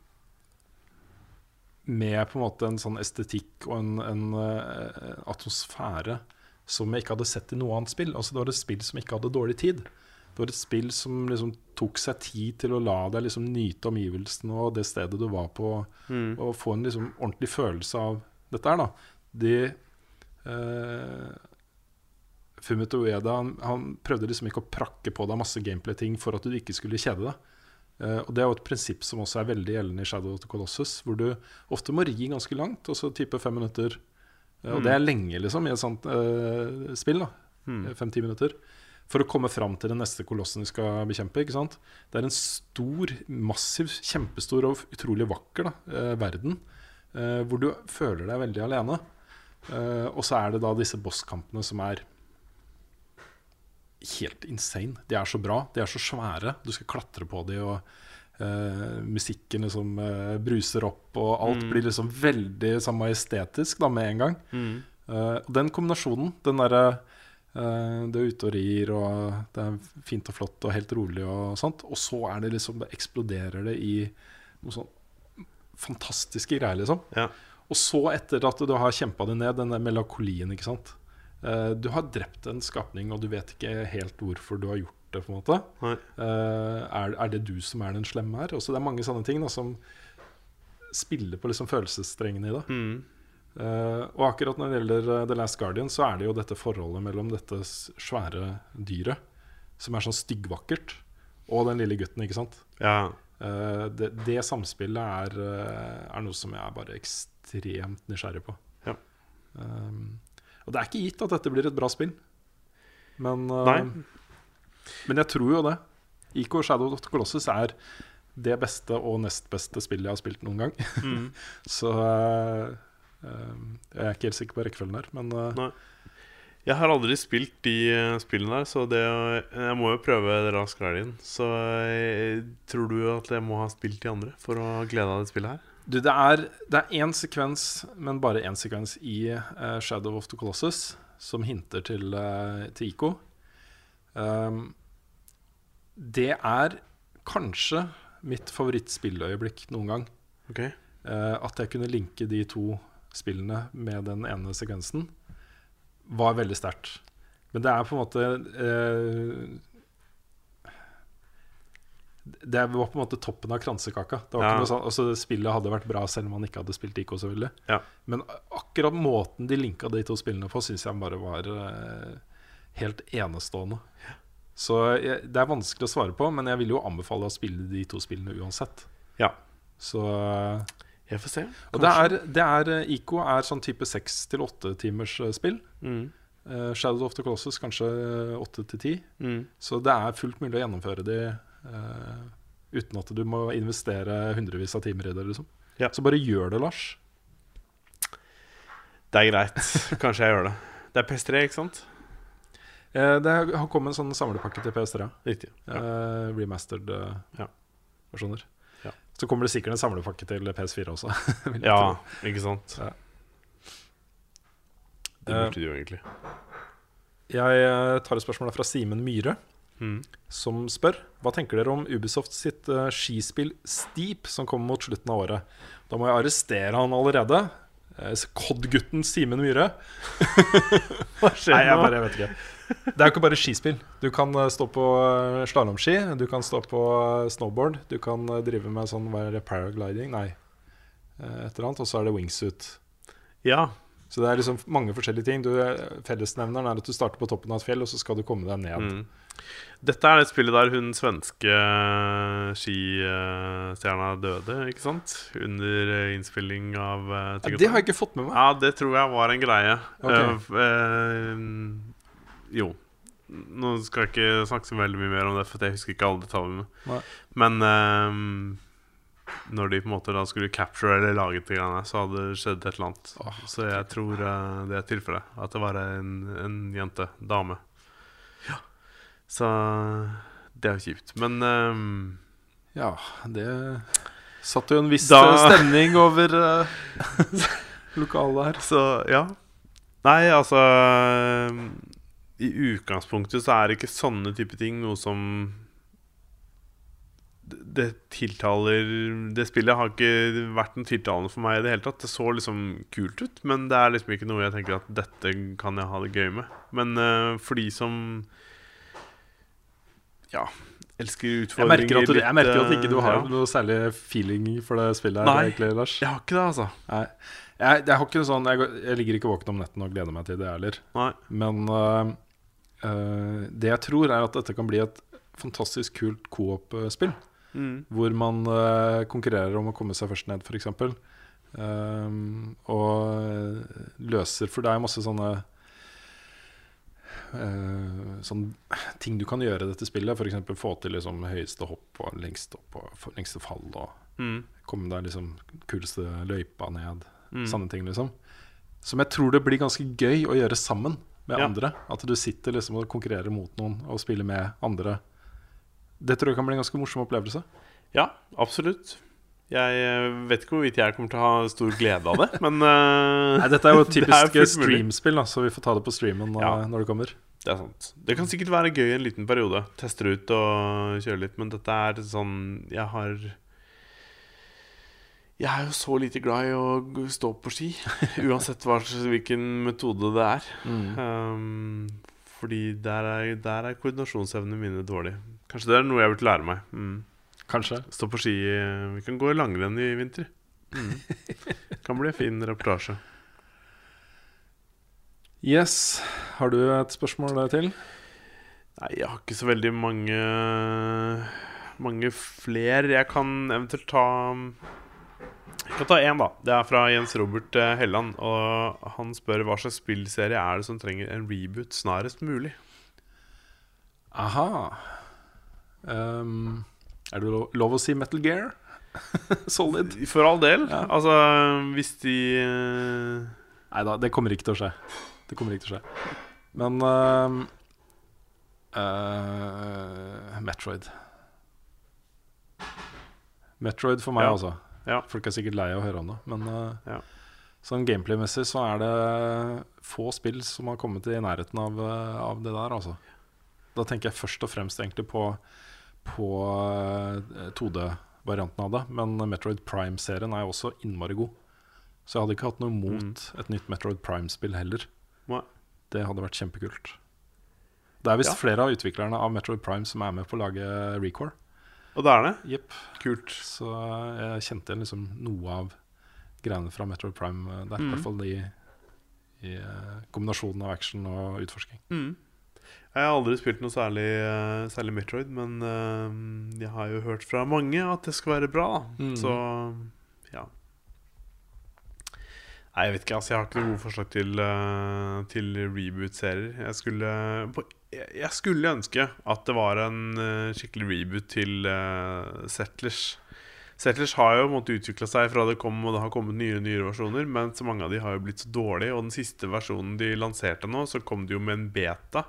med på en måte en sånn estetikk og en, en eh, atmosfære som jeg ikke hadde sett i noe annet spill. Altså Det var et spill som ikke hadde dårlig tid. Det var et spill som liksom tok seg tid til å la deg liksom nyte omgivelsene og det stedet du var på, Mm. og få en liksom ordentlig følelse av dette her. da De eh, Fumito Ueda han, han prøvde liksom ikke å prakke på deg masse gameplay-ting for at du ikke skulle kjede deg. Eh, og Det er jo et prinsipp som også er veldig gjeldende i Shadow of the Colossus, hvor du ofte må ri ganske langt, og så type fem minutter. Eh, og det er lenge, liksom, i et sånt uh, spill. da Mm. Fem-ti minutter. For å komme fram til den neste kolossen vi skal bekjempe. ikke sant? Det er en stor, massiv, kjempestor og utrolig vakker da, uh, verden. Uh, hvor du føler deg veldig alene. Uh, og så er det da disse bosskampene som er helt insane. De er så bra, de er så svære. Du skal klatre på de, og eh, musikken liksom uh, bruser opp, og alt Mm. blir liksom veldig sånn majestetisk da med en gang. Mm. Uh, og den kombinasjonen, den derre det er ute og rir, og det er fint og flott og helt rolig og sånt. Og så er det liksom Det eksploderer det i noe sånn fantastiske greier, liksom. Ja. Og så, etter at du har kjempa det ned, den der melankolien, ikke sant. Eh, du har drept en skapning, og du vet ikke helt hvorfor du har gjort det, på en måte. Eh, er, er det du som er den slemme her? Også det er mange sånne ting da, som spiller på liksom følelsesstrengene i det. Mm. Uh, og akkurat når det gjelder eh, The Last Guardian, så er det jo dette forholdet mellom dette svære dyret, som er sånn styggvakkert, og den lille gutten, ikke sant? Ja. Uh, det, det samspillet er, er noe som jeg er bare ekstremt nysgjerrig på. Ja. Um, og det er ikke gitt at dette blir et bra spill, men, uh, Nei. Men jeg tror jo det. IK Shadow of the Colossus er det beste og nest beste spillet jeg har spilt noen gang. Mm. Så uh, jeg er ikke helt sikker på rekkefølgen her, men uh. Jeg har aldri spilt de spillene der, så det, jeg må jo prøve Rask Guardian. Så tror du at jeg må ha spilt de andre for å glede av det spillet her? Du, det er, det er én sekvens, men bare én sekvens i uh, Shadow of the Colossus som hinter til, til IK. Um, det er kanskje mitt favorittspilløyeblikk noen gang. Okay. Eh, at jeg kunne linke de to spillene med den ene sekvensen, var veldig sterkt. Men det er på en måte eh, Det var på en måte toppen av kransekaka. Det var Ja. sånn, altså Spillet hadde vært bra selv om man ikke hadde spilt IK så veldig. Ja. Men akkurat måten de linka de to spillene på, syns jeg bare var eh, helt enestående. Så jeg, det er vanskelig å svare på, men jeg vil jo anbefale å spille de to spillene uansett. Ja. Så eh, Jeg får se. og det er, det er ICO er sånn type seks til åtte timers eh, spill. Mm. Uh, Shadow of the Colossus kanskje eh, åtte til ti. Mm. Så det er fullt mulig å gjennomføre de uh, uten at du må investere hundrevis av timer i det. liksom Ja. Så bare gjør det, Lars. Det er greit. Kanskje jeg gjør det. Det er PS3, ikke sant? Eh, det har kommet en sånn samlepakke til PS3. Riktig. Eh, remastered eh, Ja. versjoner. Ja. Så kommer det sikkert en samlepakke til PS4 også. ja, ikke sant? Ja. Det burde de jo egentlig. Jeg tar et spørsmål fra Simen Myhre. Mm. som spør Hva tenker dere om Ubisoft sitt skispill Steep som kommer mot slutten av året. Da må jeg arrestere han allerede. Uh, Cod-gutten Simen Myhre. Hva skjer Nei, jeg, nå? bare, jeg vet ikke. Det er jo ikke bare skispill. Du kan eh, stå på uh, slalåmski, du kan stå på eh, snowboard, du kan eh, drive med sånn hva er det, paragliding, nei, eh, et eller annet, og så er det wingsuit. Ja. Så det er liksom mange forskjellige ting. Du, eh, fellesnevneren er at du starter på toppen av et fjell, og så skal du komme deg ned. Mm. Dette er det spillet der hun svenske skistjerna døde, ikke sant? Under eh, innspilling av uh, Ja, det har jeg ikke fått med meg. Ja, det tror jeg var en greie. Ok. Uh, eh, jo. Nå skal jeg ikke snakke så veldig mye mer om det, for jeg husker ikke alle detaljene. Nei. Men eh, når de på en måte da skulle capture eller lage de greiene, så hadde det skjedd et eller annet. Oh, så jeg tror eh, det er tilfellet. At det var en, en jente. Dame. Så det er jo kjipt. Men um, Ja, det satte jo en viss Da- stemning over uh, lokalet her. Så ja. Nei, altså I utgangspunktet så er ikke sånne type ting noe som det, det tiltaler Det spillet har ikke vært noe tiltalende for meg i det hele tatt. Det så liksom kult ut, men det er liksom ikke noe jeg tenker at dette kan jeg ha det gøy med. Men uh, for de som Ja, elsker Jeg merker, at du, jeg merker at ikke du har eh, ja. noe særlig feeling for det spillet her, Nei. egentlig, Lars. Jeg har ikke det, altså. Nei. Jeg, jeg har ikke sånn jeg, jeg ligger ikke våken om netten og gleder meg til det heller. Nei. Men uh, uh, det jeg tror, er at dette kan bli et fantastisk kult coop-spill. Mm. Hvor man uh, konkurrerer om å komme seg først ned, f.eks. Um, og løser For det er masse sånne øh, Sånn ting du kan gjøre i dette spillet. F.eks. få til liksom høyeste hopp og lengste opp og lengste fall. Og Mm. komme deg liksom kuleste løypa ned. Mm. Sånne ting, liksom. Som jeg tror det blir ganske gøy å gjøre sammen med Ja. andre. At du sitter liksom og konkurrerer mot noen og spiller med andre. Det tror jeg kan bli en ganske morsom opplevelse. Ja, absolutt. Jeg eh, vet ikke hvorvidt jeg kommer til å ha stor glede av det, men uh, Nei, dette er jo typisk streamspill, da, så vi får ta det på streamen Ja. uh, når det kommer. Det er sant. Det kan sikkert være gøy en liten periode. Teste det ut og kjøre litt, men dette er sånn Jeg har Jeg er jo så lite glad i å stå på ski, uansett hva, hvilken metode det er. Um, Fordi der er, der er koordinasjonsevnene mine dårlig. Kanskje det er noe jeg burde lære meg. Mm. Kanskje. Stå på ski Vi kan gå i langrenn i vinter. Mm. Kan bli en fin reportasje. Yes. Har du et spørsmål der til? Nei, jeg har ikke så veldig mange Mange flere. Jeg kan eventuelt ta Jeg kan ta én, da. Det er fra Jens Robert eh, Helland. Og han spør hva slags spillserie er det som trenger en reboot snarest mulig. Aha. Ehm, er det lov, lov å si Metal Gear? Solid? For all del. Ja. Altså, hvis de uh... Nei da, det kommer ikke til å skje. Det kommer ikke til å skje. Men uh, uh, Metroid. Metroid for meg, Ja. altså. Ja. Folk er sikkert lei av å høre om det. Men eh, Ja. sånn gameplay-messig så er det få spill som har kommet i nærheten av, eh, av det der, altså. Da tenker jeg først og fremst egentlig på, på eh, 2D-varianten av det. Men Metroid Prime-serien er jo også innmari god. Så jeg hadde ikke hatt noe imot et nytt Metroid Prime-spill heller. Nei. Det hadde vært kjempekult. Det er visst Ja. flere av utviklerne av Metroid Prime som er med på å lage Recore. Og det er det. Yep. Kult. Så jeg kjente liksom noe av greiene fra Metroid Prime der. Mm. I hvert fall de, i eh, kombinasjonen av action og utforsking. Mm. Jeg har aldri spilt noe særlig, eh, særlig Metroid, men eh, jeg har jo hørt fra mange at det skal være bra. Mm. Så ja. Nei, jeg vet ikke. altså Jeg har ikke noe gode forslag til, eh, til reboot-serier. Jeg skulle jeg, skulle ønske at det var en skikkelig reboot til Settlers. Settlers har jo måttet utvikle seg fra det kom og det har kommet nye nyere versjoner, men så mange av de har jo blitt så dårlige. Og den siste versjonen de lanserte nå, så kom det jo med en beta.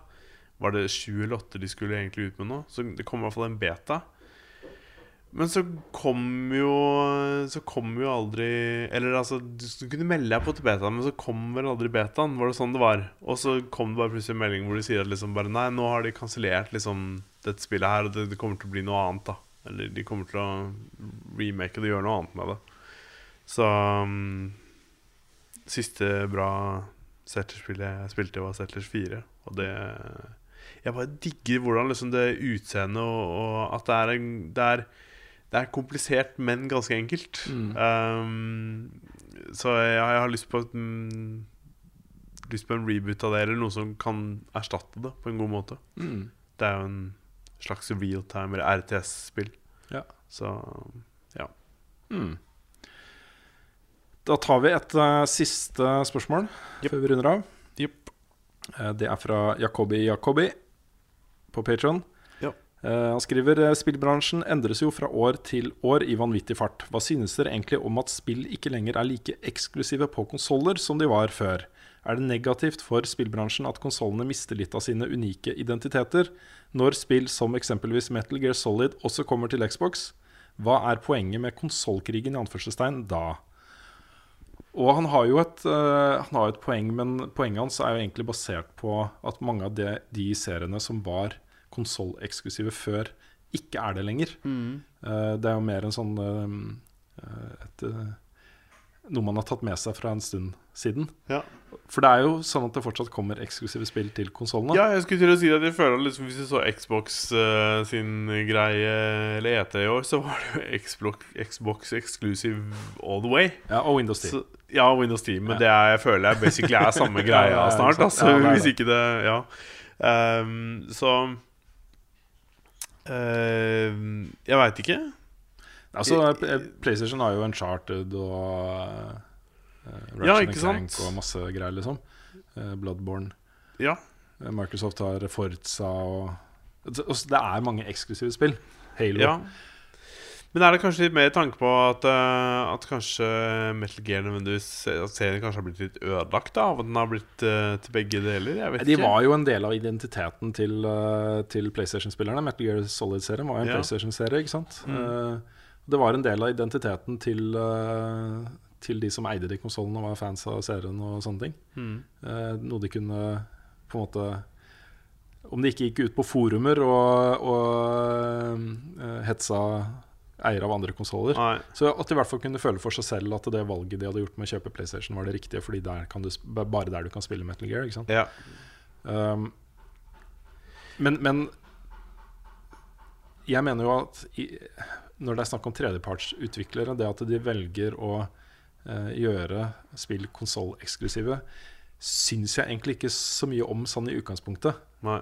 Var det sju eller åtte de skulle egentlig ut med nå? Så det kom i hvert fall en beta. Men så kom jo Så kom jo aldri Eller altså, du kunne melde deg på til betaen, men så kom vel aldri betaen. Var det sånn det var? Og så kom det bare plutselig en melding hvor de sier at liksom bare Nei, nå har de kansellert liksom dette spillet her, og det, det kommer til å bli noe annet, da. Eller de kommer til å remake det og gjøre noe annet med det. Så um, Siste bra Settlers-spillet jeg spilte, var Settlers 4. Og det Jeg bare digger hvordan liksom det utseendet og, og at det er, en, det er Det er komplisert, men ganske enkelt. Mm. Um, så jeg, jeg har lyst på et, mm, Lyst på en reboot av det, eller noe som kan erstatte det på en god måte. Mm. Det er jo en slags realtime eller RTS-spill. Ja. Så Mm. Da tar vi et uh, siste spørsmål yep. før vi runder av. Yep. Uh, det er fra Jakobi Jakobi på Patron. Ja. han skriver eh, spillbransjen endres jo fra år til år i vanvittig fart. Hva synes dere egentlig om at spill ikke lenger er like eksklusive på konsoller som de var før? Er det negativt for spillbransjen at konsollene mister litt av sine unike identiteter, når spill som eksempelvis Metal Gear Solid også kommer til Xbox? Hva er poenget med konsollkrigen da? Og han har jo et, uh, han har et poeng, men poenget hans er jo egentlig basert på at mange av de, de seriene som var konsolleksklusive før, ikke er det lenger. Eh, det er jo mer en sånn uh, et, Noe man har tatt med seg fra en stund siden. Ja. For det er jo sånn at det fortsatt kommer eksklusive spill til konsollene. Ja, jeg skulle til å si at jeg føler liksom, Hvis du så Xbox uh, sin greie eller E3 i år, så var det jo Xbox, Xbox exclusive all the way. Ja, og Windows 10. Så, ja, Windows 10, men Ja. det er, jeg føler jeg basically er samme greia snart. Altså, Ja, det er hvis ikke det Ja. Um, så ehm, Jeg veit ikke. Altså, PlayStation har jo Uncharted og uh, Ratchet Ja, Clank og masse greier, liksom. Uh, Bloodborne. Ja. Microsoft har Forza og Altså, Det er mange eksklusive spill. Halo. ja. Men er det kanskje litt mer tanke på at, uh, at kanskje Metal Gear nødvendigvis At serien kanskje har blitt litt ødelagt da, av at den har blitt uh, til begge deler? Jeg vet De ikke. var jo en del av identiteten til, uh, til PlayStation-spillerne. Metal Gear Solid-serien var jo en Ja. PlayStation-serie. ikke sant? Mm. Det var en del av identiteten til, til de som eide de konsollene og var fans av serien og sånne ting. Mm. Eh, noe de kunne på en måte Om de ikke gikk ut på forumer og, og hetsa eiere av andre konsoller. Så at de i hvert fall kunne føle for seg selv at det valget de hadde gjort med å kjøpe PlayStation, var det riktige, fordi det er bare der du kan spille Metal Gear. ikke sant? Ja. Um, Men, men jeg mener jo at i, når det er snakk om tredjepartsutviklere, det at de velger å uh, gjøre spill konsolleksklusive, syns jeg egentlig ikke så mye om sånn i utgangspunktet. Nei.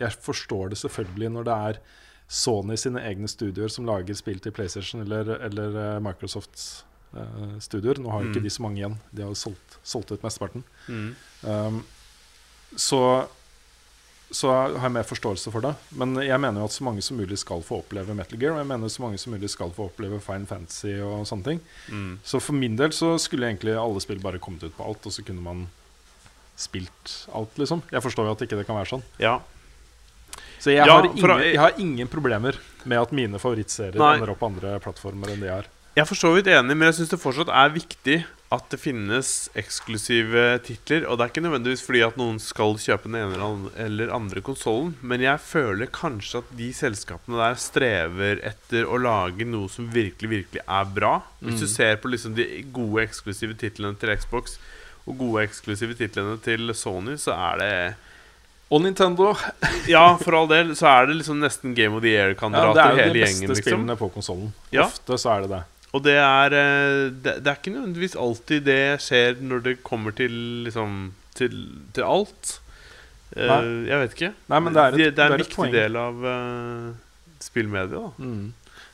Jeg forstår det selvfølgelig når det er Sony sine egne studioer som lager spill til PlayStation eller, eller eh, Microsofts uh, studioer. Nå har Mm. ikke de så mange igjen. De har jo solgt, solgt ut mesteparten. Mm. Um, så, så har jeg mer forståelse for det. Men jeg mener jo at så mange som mulig skal få oppleve Metal Gear. Og jeg mener så mange som mulig skal få oppleve Fine Fantasy og sånne ting. Mm. Så for min del så skulle egentlig alle spill bare kommet ut på alt, og så kunne man spilt alt, liksom. Jeg forstår jo at ikke det kan være sånn. Ja. Så jeg, Ja, har, ingen, jeg har ingen problemer med at mine favorittserier Nei. ender opp på andre plattformer enn de har. Jeg er for så vidt enig, men jeg syns det fortsatt er viktig at det finnes eksklusive titler. Og det er ikke nødvendigvis fordi at noen skal kjøpe den ene eller andre konsollen, men jeg føler kanskje at de selskapene der strever etter å lage noe som virkelig, virkelig er bra. Hvis du Mm. ser på liksom de gode eksklusive titlene til Xbox og gode eksklusive titlene til Sony, så er det Og Nintendo. Ja, for all del, så er det liksom nesten Game of the Ja, Year-kandidater det er jo de beste gjengen, liksom. spillene på konsollen. Ja. Ofte så er det det. Og det er eh, det, det er ikke nødvendigvis alltid det skjer når det kommer til liksom Til, til alt. Uh, jeg vet ikke. Nei, men det er et- det, det er det er en viktig poeng. del av uh, spillmediet, da. Mm.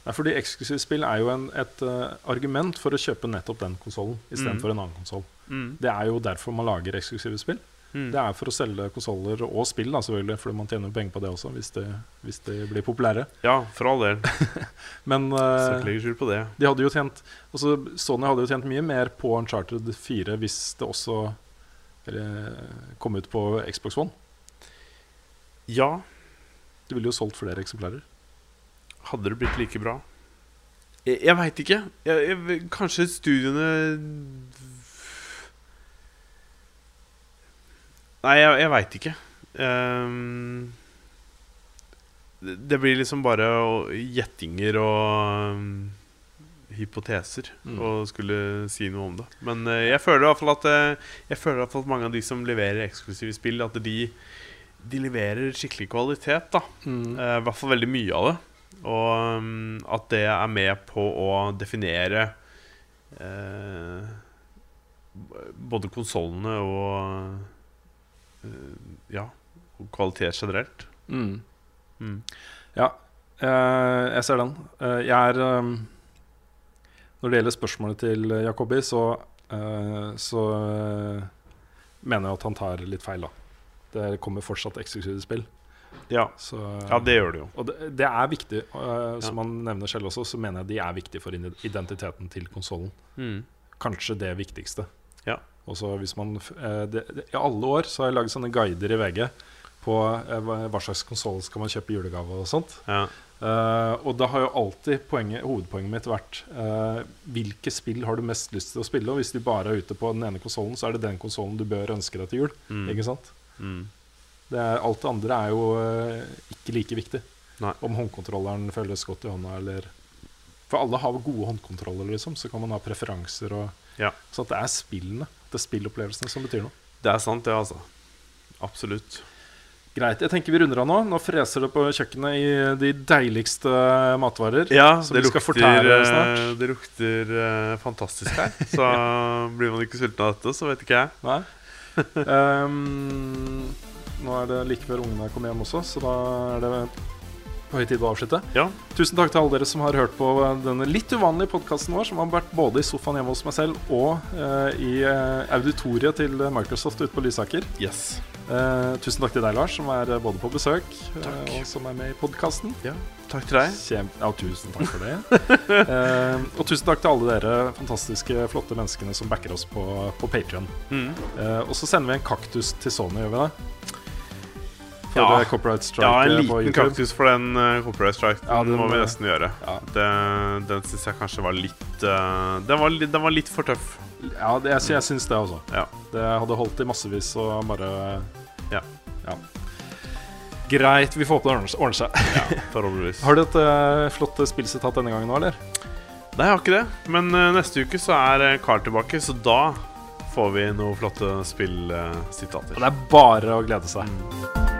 Nei, fordi eksklusive spill er jo en, et uh, argument for å kjøpe nettopp den konsollen istedenfor en annen konsoll. Mm. Det er jo derfor man lager eksklusive spill. Mm. Det er for å selge konsoller og spill, da, selvfølgelig, fordi man tjener penger på det også, hvis det, hvis de blir populære. Ja, for all del. Men skjul på det. de hadde jo tjent altså, Sony hadde jo tjent mye mer på Uncharted 4 hvis det også eller, kom ut på Xbox One. Ja, Det ville jo solgt flere eksemplarer. hadde det blitt like bra? Jeg, jeg veit ikke. Jeg, jeg, kanskje studiene Nei, jeg, jeg veit ikke. Um, det, det blir liksom bare gjettinger og um, hypoteser Mm. å skulle si noe om det. Men uh, jeg føler i hvert fall at uh, Jeg føler i hvert fall at mange av de som leverer eksklusive spill, at de, de leverer skikkelig kvalitet. da Mm. uh, I hvert fall veldig mye av det. Og um, at det er med på å definere både konsollene og Ja, og kvalitet generelt. Mm. Mm. Ja, eh, jeg ser den. Eh, jeg er eh, Når det gjelder spørsmålet til Jacobi, så, eh, så eh, mener jeg at han tar litt feil, da. Det kommer fortsatt eksklusive spill. Ja. Så, ja, det gjør det jo. Og det, det er viktig. eh, som Ja. han nevner selv også, så mener jeg de er viktige for identiteten til konsollen. Mm. Kanskje det viktigste. Ja. Og så hvis man eh, det, I alle år så har jeg laget sånne guider i VG på eh, hva slags konsoll skal man kjøpe i julegave og sånt. Ja. Eh, og da har jo alltid poenget, hovedpoenget mitt vært eh, hvilke spill har du mest lyst til å spille. Og hvis du bare er ute på den ene konsollen, så er det den konsollen du bør ønske deg til jul. Mm. Ikke sant? Mm. Det er, alt det andre er jo eh, ikke like viktig. Nei. Om håndkontrolleren føles godt i hånda eller For alle har gode håndkontroller, liksom. Så kan man ha preferanser og Ja. Så det er spillene, det spillopplevelsen spillopplevelsene som betyr noe. Det er sant, det, altså. Absolutt. Greit. Jeg tenker vi runder av nå. Nå freser det på kjøkkenet i de deiligste matvarer. Ja, Som det lukter, fortære eh, det lukter eh, fantastisk her. Så blir man ikke sulten av dette, så vet ikke jeg. Nei. Um, nå er det like før ungene kommer hjem også, så da er det på høy tid å avslutte. Ja. Tusen takk til alle dere som har hørt på denne litt uvanlige podkasten vår, som har vært både i sofaen hjemme hos meg selv og eh, i eh, auditoriet til Microsoft ute på Lysaker. Yes. Eh, tusen takk til deg, Lars, som er både på besøk eh, og som er med i podkasten. Takk til deg. Kjem... Ja, tusen takk for det. Eh, og tusen takk til alle dere fantastiske, flotte menneskene som backer oss på, på Patrion. Mm. Eh, og så sender vi en kaktus til Sony, gjør vi det? For Ja. copyright strike Ja, en eh, liten kaktus for den uh, copyright strike. Ja, Den den, må vi eh, nesten gjøre. Ja, Det, den syns jeg kanskje var litt uh, den, var, den var litt for tøff. ja det, jeg, jeg syns det også. Ja. Det hadde holdt i massevis og bare Ja. ja. Greit, vi får håpe det ordner seg-. Har du et uh, flott spillsitat denne gangen nå, eller? Nei, jeg har ikke det. Men neste uke så er Carl tilbake, så da får vi noen flotte spillsitater. Det er bare å glede seg. Mm.